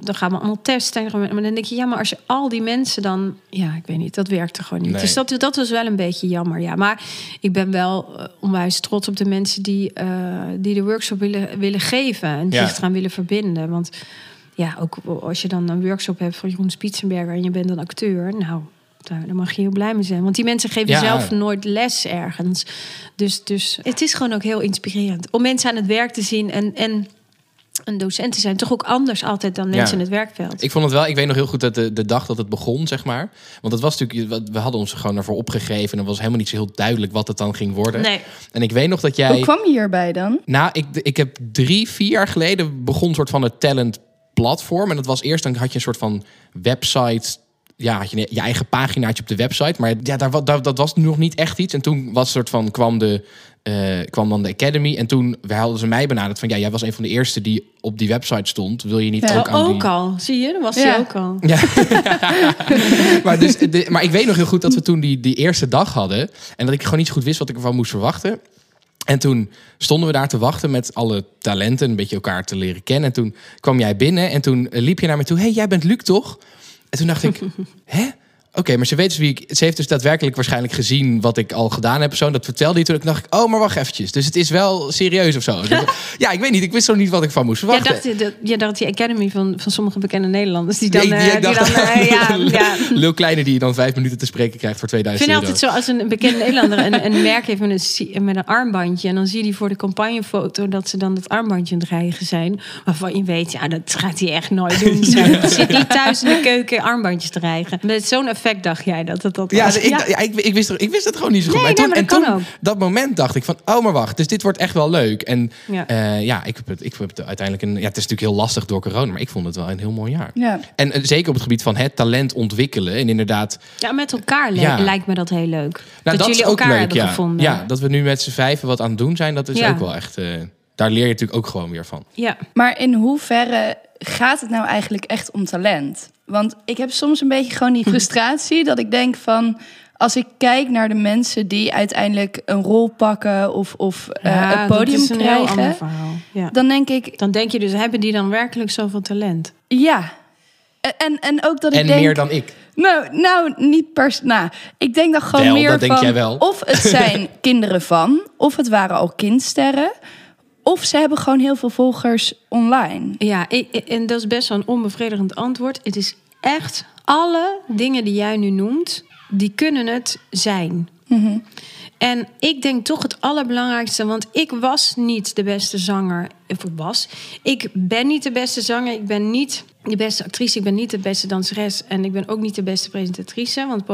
dan gaan we allemaal testen. Maar dan denk je, ja, maar als je al die mensen dan, ja, ik weet niet, dat werkte gewoon niet. Nee. Dus dat, dat was wel een beetje jammer, ja. Maar ik ben wel eh, onwijs trots op de mensen die, eh, die de workshop willen, willen geven en Ja. zich eraan willen verbinden. Want ja, ook als je dan een workshop hebt van Jeroen Spitsenberger en je bent een acteur, nou, daar, daar mag je heel blij mee zijn. Want die mensen geven Ja. zelf nooit les ergens. Dus, dus het is gewoon ook heel inspirerend om mensen aan het werk te zien en, en een docent te zijn. Toch ook anders altijd dan mensen Ja. in het werkveld. Ik vond het wel, ik weet nog heel goed dat de, de dag dat het begon, zeg maar. Want het was natuurlijk, we hadden ons er gewoon ervoor opgegeven. En het was helemaal niet zo heel duidelijk wat het dan ging worden. Nee. En ik weet nog dat Hoe jij. kwam je hierbij dan? Nou, ik, ik heb drie, vier jaar geleden begon een soort van het talent platform. En dat was eerst, dan had je een soort van website. Ja, had je je eigen paginaatje op de website. Maar ja, daar, daar, dat was nog niet echt iets. En toen was soort van, kwam, de, eh, kwam dan de Academy. En toen hadden ze mij benaderd van... Ja, jij was een van de eerste die op die website stond. Wil je niet Ja. ook aan ook die... al, zie je? Dat was Ja. hij ook al. Ja. maar, dus, de, maar ik weet nog heel goed dat we toen die, die eerste dag hadden. En dat ik gewoon niet zo goed wist wat ik ervan moest verwachten. En toen stonden we daar te wachten met alle talenten, een beetje elkaar te leren kennen. En toen kwam jij binnen en toen eh, liep je naar me toe. hey, jij bent Luc toch? En toen dacht ik, Oké, maar ze weet dus wie ik. Ze heeft dus daadwerkelijk waarschijnlijk gezien wat ik al gedaan heb. Zo, dat vertelde je toen. Ik dacht ik, oh, maar wacht eventjes. Dus het is wel serieus of zo. Dus, ja, ik weet niet. Ik wist zo niet wat ik van moest Jij verwachten. dacht, jij dacht die Academy van, van sommige bekende Nederlanders... die dan, Nee, eh, ik die dacht- dan eh, ja, ja. Lul kleine die je dan vijf minuten te spreken krijgt voor Ik 2000 vind euro. altijd zo, als een bekende Nederlander een, een merk heeft met een, met een armbandje... en dan zie je die voor de campagnefoto dat ze dan dat armbandje aan het rijgen zijn... waarvan je weet, ja, dat gaat hij echt nooit doen. Zit niet thuis in de keuken armbandjes te rijgen. Met zo'n effect dacht jij dat het dat Ja, ik, ja. ik, ik, wist, er- ik wist het gewoon niet zo goed. Nee, en toen, nee, maar en dat kan toen ook. dat moment dacht ik van, oh maar wacht, dus dit wordt echt wel leuk. En Ja. ja, ja ik, heb het, ik heb het uiteindelijk een, ja, het is natuurlijk heel lastig door corona, maar ik vond het wel een heel mooi jaar. Ja. En eh, zeker op het gebied van het talent ontwikkelen en inderdaad, Ja, met elkaar Ja. lijkt me dat heel leuk. nou, dat, dat, jullie is ook elkaar leuk, hebben ja. gevonden. Ja, dat we nu met z'n vijven wat aan het doen zijn, dat is Ja. ook wel echt. eh, daar leer je natuurlijk ook gewoon weer van. ja. Maar in hoeverre gaat het nou eigenlijk echt om talent? Want ik heb soms een beetje gewoon die frustratie dat ik denk van... als ik kijk naar de mensen die uiteindelijk een rol pakken of, of eh, Ja, het dat podium is een heel ander krijgen... verhaal. Ja. dan denk ik, Dan denk je dus, hebben die dan werkelijk zoveel talent? ja. En, en ook dat ik En denk... meer dan ik. Nou, nou niet per Nou, ik denk dan gewoon Wel, meer dat denk van... jij wel. Of het zijn kinderen van, of het waren al kindsterren... of ze hebben gewoon heel veel volgers online. Ja, en dat is best wel een onbevredigend antwoord. Het is echt alle dingen die jij nu noemt, die kunnen het zijn. En ik denk toch het allerbelangrijkste, want ik was niet de beste zanger. Of ik was. Ik ben niet de beste zanger. Ik ben niet de beste actrice. Ik ben niet de beste danseres. En ik ben ook niet de beste presentatrice. Want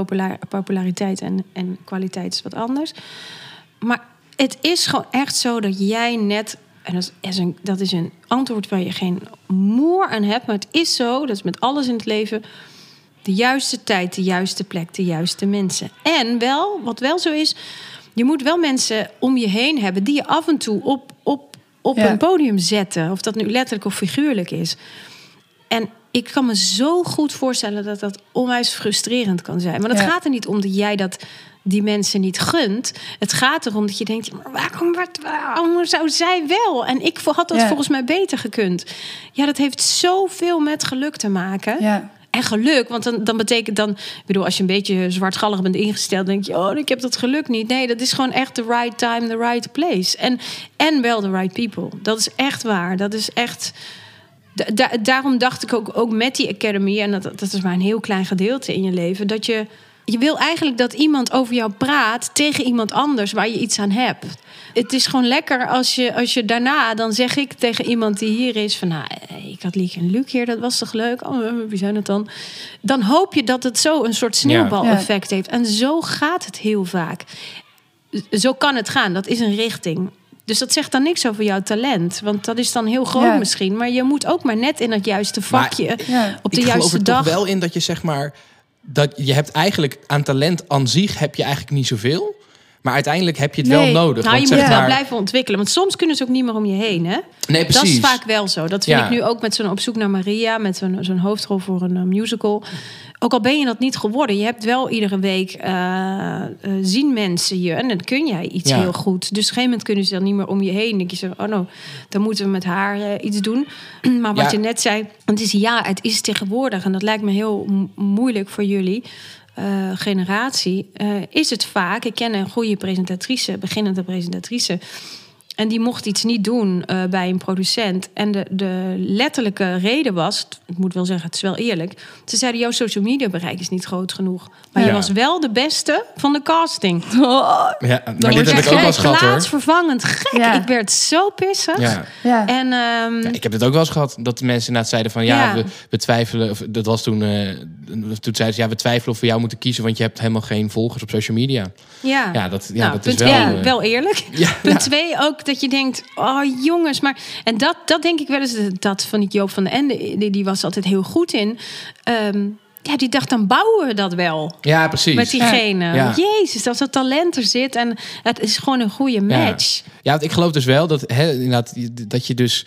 populariteit en, en kwaliteit is wat anders. Maar het is gewoon echt zo dat jij net. En dat is, een, dat is een antwoord waar je geen moer aan hebt. Maar het is zo, dat is met alles in het leven. De juiste tijd, de juiste plek, de juiste mensen. En wel, wat wel zo is, je moet wel mensen om je heen hebben die je af en toe op, op, op Ja. een podium zetten. Of dat nu letterlijk of figuurlijk is. En ik kan me zo goed voorstellen dat dat onwijs frustrerend kan zijn. Maar het Ja. gaat er niet om dat jij dat die mensen niet gunt. Het gaat erom dat je denkt, maar waarom, wat, waarom zou zij wel? En ik had dat Ja. volgens mij beter gekund. Ja, dat heeft zoveel met geluk te maken. Ja. En geluk, want dan, dan betekent dan... Ik bedoel, als je een beetje zwartgallig bent ingesteld... denk je, oh, ik heb dat geluk niet. Nee, dat is gewoon echt the right time, the right place. En, en wel the right people. Dat is echt waar. Dat is echt... Da- da- daarom dacht ik ook, ook met die academy... en dat, dat is maar een heel klein gedeelte in je leven... dat je, je wil eigenlijk dat iemand over jou praat... tegen iemand anders waar je iets aan hebt. Het is gewoon lekker als je, als je daarna... dan zeg ik tegen iemand die hier is... van nou, eh, ik had Lieke en Luc hier, dat was toch leuk? Oh, eh, wie zijn het dan? Dan hoop je dat het zo een soort sneeuwbaleffect heeft. En zo gaat het heel vaak. Zo kan het gaan, dat is een richting. Dus dat zegt dan niks over jouw talent. Want dat is dan heel groot Ja. misschien. Maar je moet ook maar net in het juiste vakje... Ja. op de ik geloof juiste er dag... toch wel in dat je zeg maar... Dat je hebt eigenlijk aan talent aan zich heb je eigenlijk niet zoveel. Maar uiteindelijk heb je het wel nodig. Nou, je moet het wel blijven ontwikkelen. Want soms kunnen ze ook niet meer om je heen, hè? Nee, precies. Dat is vaak wel zo. Dat vind Ja. ik nu ook met zo'n Op zoek naar Maria... met zo'n zo'n hoofdrol voor een eh, musical. Ook al ben je dat niet geworden... je hebt wel iedere week... eh, eh, zien mensen je en dan kun jij iets Ja. heel goed. Dus op een gegeven moment kunnen ze dan niet meer om je heen. Dan denk je zo, oh no, dan moeten we met haar eh, iets doen. maar wat Ja. je net zei... het is ja, het is tegenwoordig... en dat lijkt me heel moeilijk voor jullie... generatie, is het vaak... Ik ken een goede presentatrice, beginnende presentatrice... En die mocht iets niet doen eh, bij een producent. En de, de letterlijke reden was, ik moet wel zeggen, het is wel eerlijk. Ze zeiden, jouw social media bereik is niet groot genoeg. Maar je was wel de beste van de casting. Ja, maar dit heb ik ook wel eens gehad hoor. Plaatsvervangend gek. Ja. Ik werd zo pissig. Ja. Ja. En ehm, Ja, ik heb het ook wel eens gehad dat de mensen inderdaad zeiden van ja, Ja. We, we twijfelen. Of, dat was toen, eh, toen zeiden ze ja, we twijfelen of we jou moeten kiezen, want je hebt helemaal geen volgers op social media. Ja. Ja, dat, ja, Nou, dat is wel. één, eh, wel eerlijk. Ja, Punt ja. twee ook dat je denkt, oh jongens, maar en dat, dat denk ik wel eens. Dat van ik Joop van den Ende, die, die was altijd heel goed in. Ehm, ja, die dacht dan bouwen we dat wel. Ja, precies. Met diegene. Ja. Jezus, als dat talent er zit en het is gewoon een goede match. Ja, want ik geloof dus wel dat, hè, dat je dus,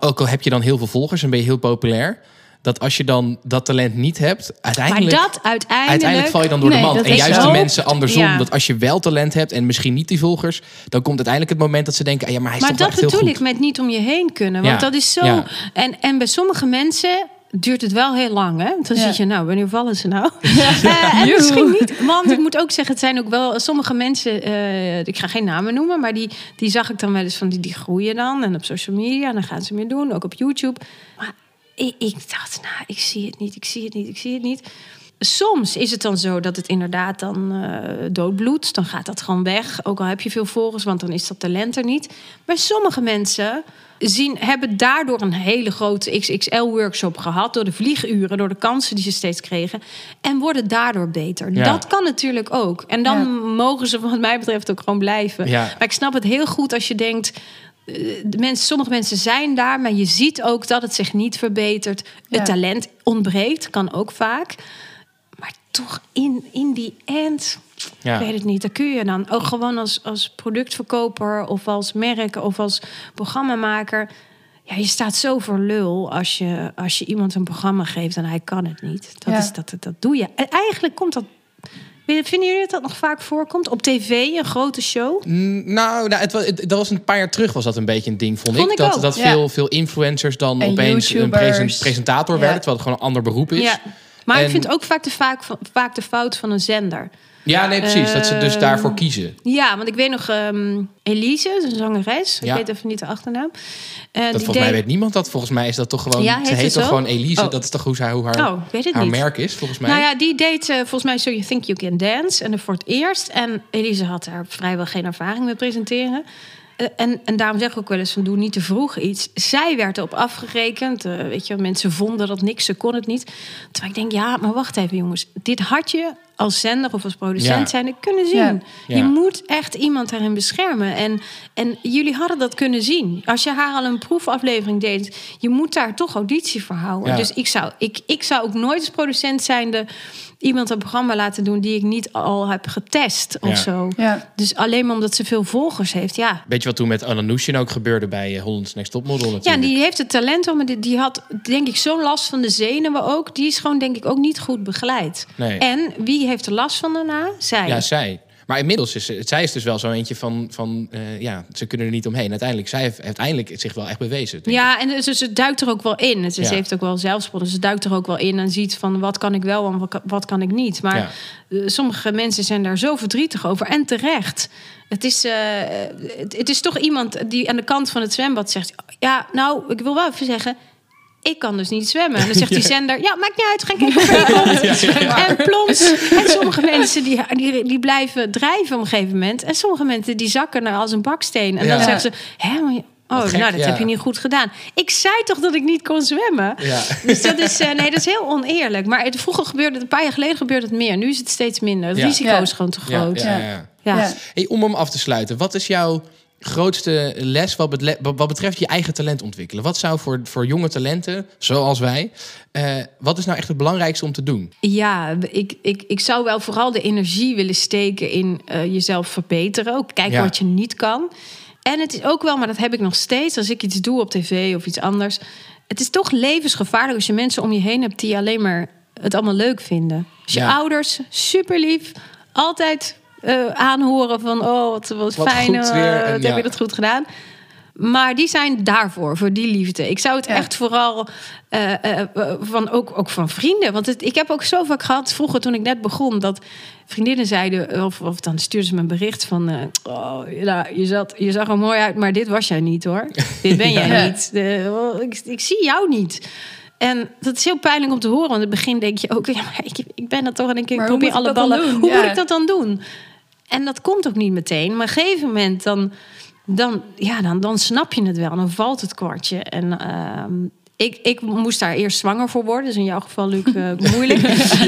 ook al heb je dan heel veel volgers en ben je heel populair, dat als je dan dat talent niet hebt, Maar uiteindelijk, dat uiteindelijk. uiteindelijk val je dan door Nee, de mand. En is juist de mensen andersom, Ja. dat als je wel talent hebt en misschien niet die volgers, dan komt uiteindelijk het moment dat ze denken, ah, ja, maar hij is Maar toch dat echt heel bedoel goed. ik met niet om je heen kunnen. Want Ja, dat is zo. ja. En, en bij sommige mensen duurt het wel heel lang. Hè? Want Dan Ja. zit je, nou, wanneer vallen ze nou? Eh, en misschien niet. Want ik moet ook zeggen, het zijn ook wel sommige mensen. eh, ik ga geen namen noemen, maar die, die zag ik dan wel eens van die, die groeien dan. En op social media, dan gaan ze meer doen, ook op YouTube. Maar ik, ik dacht, nou, ik zie het niet, ik zie het niet, ik zie het niet. Soms is het dan zo dat het inderdaad dan eh doodbloedt. Dan gaat dat gewoon weg. Ook al heb je veel volgers, want dan is dat talent er niet. Maar sommige mensen zien, hebben daardoor een hele grote XXL-workshop gehad. Door de vlieguren, door de kansen die ze steeds kregen. En worden daardoor beter. Ja. Dat kan natuurlijk ook. En dan Ja. mogen ze wat mij betreft ook gewoon blijven. Ja. Maar ik snap het heel goed als je denkt... De mensen, sommige mensen zijn daar, maar je ziet ook dat het zich niet verbetert. Ja. Het talent ontbreekt, kan ook vaak. Maar toch in, in die end, Ja. ik weet het niet. Daar kun je dan ook gewoon als, als productverkoper of als merk of als programmamaker. Ja, je staat zo voor lul als je, als je iemand een programma geeft en hij kan het niet. Dat, Ja. is, dat, dat doe je. En eigenlijk komt dat. Vinden jullie dat dat nog vaak voorkomt? Op tv, een grote show? Mm, Nou, nou het, was, het- dat was een paar jaar terug was dat een beetje een ding, vond, Vond ik. ik Dat, ook, dat ja. veel, veel influencers dan En opeens een presentator Ja. werden, terwijl het gewoon een ander beroep is. Ja. Maar En- ik vind ook vaak de, vaak, vaak de fout van een zender. Ja, nee, precies. dat ze dus Ehm, daarvoor kiezen. Ja, want ik weet nog ehm, Elise, een zangeres. Ja. Ik weet even niet de achternaam. Eh, Dat die volgens mij weet niemand dat. Volgens mij is dat toch gewoon. Ja, ze heet toch gewoon Elise. Oh. Dat is toch hoe, zij, hoe haar, Oh, weet het haar niet. merk is, volgens mij. Nou ja, die deed eh, volgens mij So You Think You Can Dance. En voor het eerst. En Elise had daar vrijwel geen ervaring met presenteren. Eh, en, en daarom zeg ik ook wel eens van doe niet te vroeg iets. Zij werd erop afgerekend. Eh, weet je, mensen vonden dat niks, ze kon het niet. Terwijl ik denk, ja, maar wacht even jongens. Dit had je als zender of als producent Ja. zijn kunnen zien. Ja. Ja. Je moet echt iemand daarin beschermen. En, en jullie hadden dat kunnen zien. Als je haar al een proefaflevering deed, je moet daar toch auditie voor houden. Ja. Dus ik zou, ik, ik zou ook nooit als producent zijnde iemand een programma laten doen die ik niet al heb getest of Ja. zo. Ja. Dus alleen maar omdat ze veel volgers heeft, ja. Weet je wat toen met Anna Nushin ook gebeurde bij eh, Holland's Next Topmodel Ja, die heeft het talent om, maar die, die had denk ik zo'n last van de zenuwen ook. Die is gewoon denk ik ook niet goed begeleid. Nee. En wie heeft er last van daarna? Zij. Ja, zij. Maar inmiddels is ze, zij is dus wel zo eentje van, van eh, ja, ze kunnen er niet omheen. Uiteindelijk, zij heeft uiteindelijk zich wel echt bewezen. denk ik. Ja, en ze, ze duikt er ook wel in. Ze, ze Ja. heeft ook wel zelfspot. Dus ze duikt er ook wel in en ziet van wat kan ik wel en wat, kan- wat kan ik niet. Maar Ja. eh, sommige mensen zijn daar zo verdrietig over. En terecht. Het is, eh, het, het is toch iemand die aan de kant van het zwembad zegt... Ja, nou, ik wil wel even zeggen... Ik kan dus niet zwemmen. En dan zegt die zender... Ja, maakt niet uit, ga kijken. En plons. En sommige mensen die, die, die blijven drijven op een gegeven moment. En sommige mensen die zakken naar als een baksteen. En dan Ja. zeggen ze... Hè, maar je- Oh, gek, nou, dat ja. heb je niet goed gedaan. Ik zei toch dat ik niet kon zwemmen? Ja. Dus dat is, eh, nee, dat is heel oneerlijk. Maar het, vroeger gebeurde het, een paar jaar geleden gebeurde het meer. Nu is het steeds minder. Het Ja. risico Ja. is gewoon te Ja, groot. ja, Ja, ja. Ja. Hey, om hem af te sluiten, wat is jouw grootste les wat, betle- wat betreft je eigen talent ontwikkelen? Wat zou voor, voor jonge talenten, zoals wij, eh, wat is nou echt het belangrijkste om te doen? Ja, ik, ik, ik zou wel vooral de energie willen steken in eh, jezelf verbeteren. Ook kijken Ja. wat je niet kan. En het is ook wel, maar dat heb ik nog steeds als ik iets doe op tv of iets anders. Het is toch levensgevaarlijk als je mensen om je heen hebt die alleen maar het allemaal leuk vinden. Als je Ja. ouders, super lief, altijd eh, aanhoren van oh, wat, Wat fijn, goed eh, weer en wat ja. heb je dat goed gedaan. Maar die zijn daarvoor, voor die liefde. Ik zou het Ja. echt vooral eh, van ook, ook van vrienden. Want het, ik heb ook zo vaak gehad, vroeger toen ik net begon, dat vriendinnen zeiden, of, of dan stuurden ze me een bericht van: eh, oh, nou, je, zat, je zag er mooi uit, maar dit was jij niet hoor. Dit ben jij Ja. niet. De, oh, ik, ik zie jou niet. En dat is heel pijnlijk om te horen. Want in het begin denk je ook, ja, maar ik, ik ben dat toch en ik Maar hoe probeer ik alle ballen. Hoe Ja. moet ik dat dan doen? En dat komt ook niet meteen. Maar op een gegeven moment dan, dan, ja, dan, dan snap je het wel. Dan valt het kwartje. En ehm, ik, ik moest daar eerst zwanger voor worden. Dus in jouw geval, Luc, eh, moeilijk.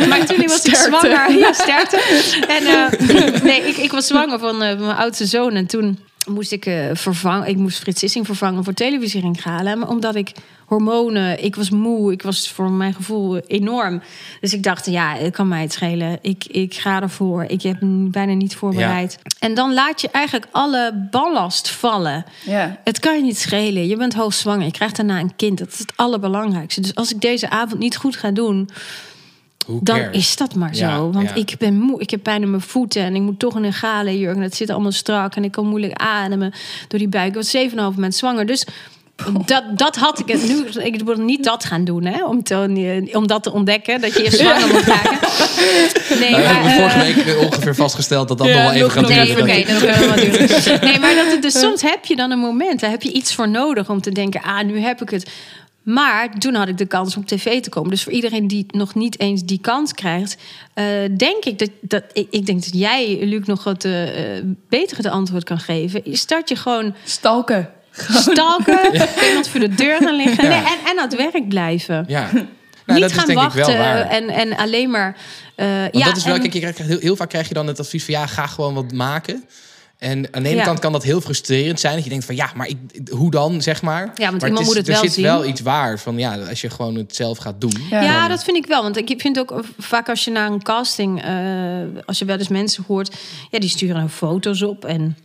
maar toen was ik zwanger. Ja, sterkte. En eh, nee, ik, ik was zwanger van eh, mijn oudste zoon. En toen moest ik eh, vervangen. Ik moest Frits Sissing vervangen voor televisie halen. Maar omdat ik hormonen, ik was moe, ik was voor mijn gevoel enorm. Dus ik dacht, ja, het kan mij het schelen. Ik, ik ga ervoor. Ik heb me bijna niet voorbereid. En dan laat je eigenlijk alle ballast vallen. Ja. Het kan je niet schelen. Je bent hoogzwanger. Je krijgt daarna een kind. Dat is het allerbelangrijkste. Dus als ik deze avond niet goed ga doen, dan is dat maar zo. Ja, Want ja. ik ben moe. Ik heb pijn in mijn voeten. En ik moet toch in een gale jurk. En het zit allemaal strak. En ik kan moeilijk ademen door die buik. Ik was 7,5 maand zwanger. Dus dat, dat had ik. het Nu, ik wil niet dat gaan doen. Hè, om, te, om dat te ontdekken. Dat je eerst zwanger moet raken. Nee, Nou, we maar, hebben eh, vorige week ongeveer vastgesteld dat dat Ja, nog wel even nog- gaat nog duren. Nee, Dat- wel. Nee, maar dat het, dus soms heb je dan een moment, daar heb je iets voor nodig om te denken, ah, nu heb ik het. Maar toen had ik de kans om op tv te komen. Dus voor iedereen die nog niet eens die kans krijgt, eh, denk ik dat, dat ik, ik denk dat jij, Luc, nog wat eh, eh, beter het antwoord kan geven. Je Start je gewoon Stalken. stalken, iemand voor de deur gaan liggen nee, en, en aan het werk blijven. Ja. Nou, niet dat gaan is denk ik wachten wel waar. en, en alleen maar. eh, Want ja, dat is wel, en- kijk, je krijgt heel, heel vaak krijg je dan het advies van ja, ga gewoon wat maken. En aan de ene Ja. kant kan dat heel frustrerend zijn. Dat je denkt van ja, maar ik, hoe dan, zeg maar. Ja, want maar iemand is- moet het er wel zit zien. wel iets waar van ja, als je gewoon het zelf gaat doen. Ja. Ja, dat vind ik wel. Want ik vind ook vaak als je naar een casting, eh, als je wel eens mensen hoort, ja, die sturen dan foto's op en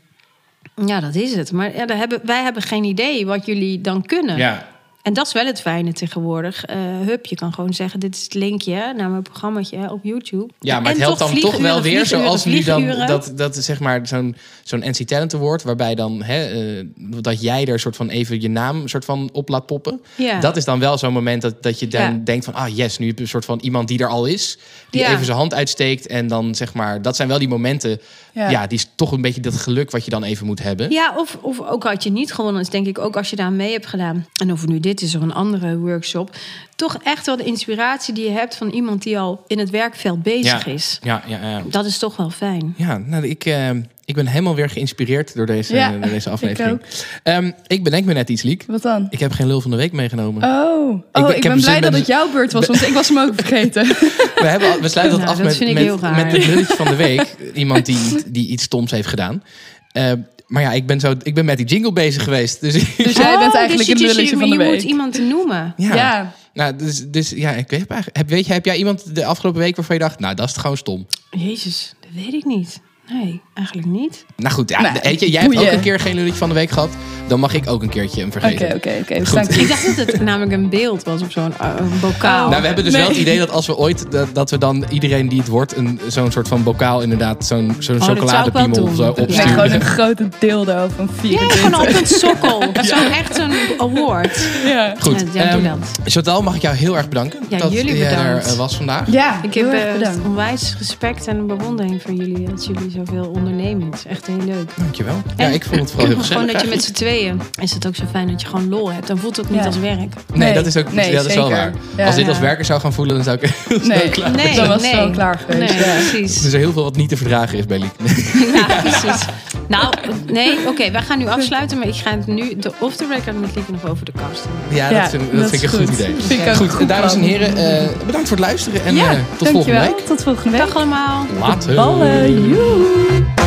ja, dat is het. Maar ja, daar hebben, wij hebben geen idee wat jullie dan kunnen. Ja. En dat is wel het fijne tegenwoordig. Eh, hup, je kan gewoon zeggen: dit is het linkje naar mijn programmaatje op YouTube. Ja, maar En het helpt toch dan toch wel weer, zoals nu dan dat, dat zeg maar zo'n zo'n NC Talent Award, waarbij dan hè, eh, dat jij er soort van even je naam soort van op laat poppen. Ja. Dat is dan wel zo'n moment dat, dat je dan Ja. denkt van ah yes, nu heb je een soort van iemand die er al is, die Ja. even zijn hand uitsteekt en dan zeg maar dat zijn wel die momenten, ja, Ja. die is toch een beetje dat geluk wat je dan even moet hebben. Ja, of, of ook had je niet gewonnen, is denk ik ook als je daar mee hebt gedaan. En of nu dit is of een andere workshop. Toch echt wel de inspiratie die je hebt van iemand die al in het werkveld bezig ja. is. Ja, ja, ja. Dat is toch wel fijn. Ja, nou, ik, eh, ik ben helemaal weer geïnspireerd door deze, Ja, door deze ik aflevering. ook. Ehm, ik bedenk me net iets, Liek. Wat dan? Ik heb geen lul van de week meegenomen. Oh, oh ben- ik, ik ben blij dat met- het jouw beurt was, want ik was hem ook vergeten. We, hebben, al- we sluiten dat Nou, af dat met, ik met, raar. met het lulletje van de week. Iemand die, die iets stoms heeft gedaan. Eh, maar ja, ik ben, zo, ik ben met die jingle bezig geweest. Dus, Dus jij bent eigenlijk dus een je- dus lulletje je, van de je week. moet iemand noemen. ja. Ja. Nou, dus, dus ja, ik weet, heb, weet je, heb jij iemand de afgelopen week waarvan je dacht... nou, dat is gewoon stom. Jezus, dat weet ik niet. Nee, eigenlijk niet. Nou goed, ja, Nou, weet je, jij hebt ook een keer geen lulletje van de week gehad. Dan mag ik ook een keertje hem Oké, vergeten. oké, oké. Staan Ik dacht dat het namelijk een beeld was op zo'n eh, bokaal. Nou, we hebben dus Nee. wel het idee dat als we ooit, dat, dat we dan iedereen die het wordt, een, zo'n soort van bokaal inderdaad, zo'n zo'n Oh, dat zou ik wel chocoladepiemel doen. zo Ja. Opsturen. gewoon een grote dildo van Ja, 24. gewoon op een sokkel. Zo'n echt een award. Ja. Goed, Ja, ja, ehm, dat. Chantal, mag ik jou heel erg bedanken Ja, dat jullie jij bedankt. er eh, was vandaag. Ja, Ik heel heb erg eh, bedankt. onwijs respect en bewondering voor jullie. Dat jullie zoveel ondernemen. Het is echt heel leuk. Dankjewel. Ja, ik vond het vooral heel gezellig. Gewoon dat je met z'n tweeën is het ook zo fijn dat je gewoon lol hebt. Dan voelt het ook niet Ja. als werk. Nee, Nee, dat is ook nee, ja, dat is wel zeker. waar. Ja. als dit als werker zou gaan voelen, dan zou ik heel snel Nee. klaar Nee, Dan was het wel klaar geweest, Nee, ja. precies. Er is heel veel wat niet te verdragen is bij Liek. Ja, precies. Nou, nee, oké, wij gaan nu afsluiten. Maar ik ga het nu de off the record met Lieke nog over de kast doen. Ja, Ja, dat vind, dat dat vind ik een goed goed. idee. Vind ik ook goed, goed dames en heren, eh, bedankt voor het luisteren en Ja, eh, tot volgende dankjewel. week. Tot volgende week. Dag allemaal. Later. Ballen, Ooh.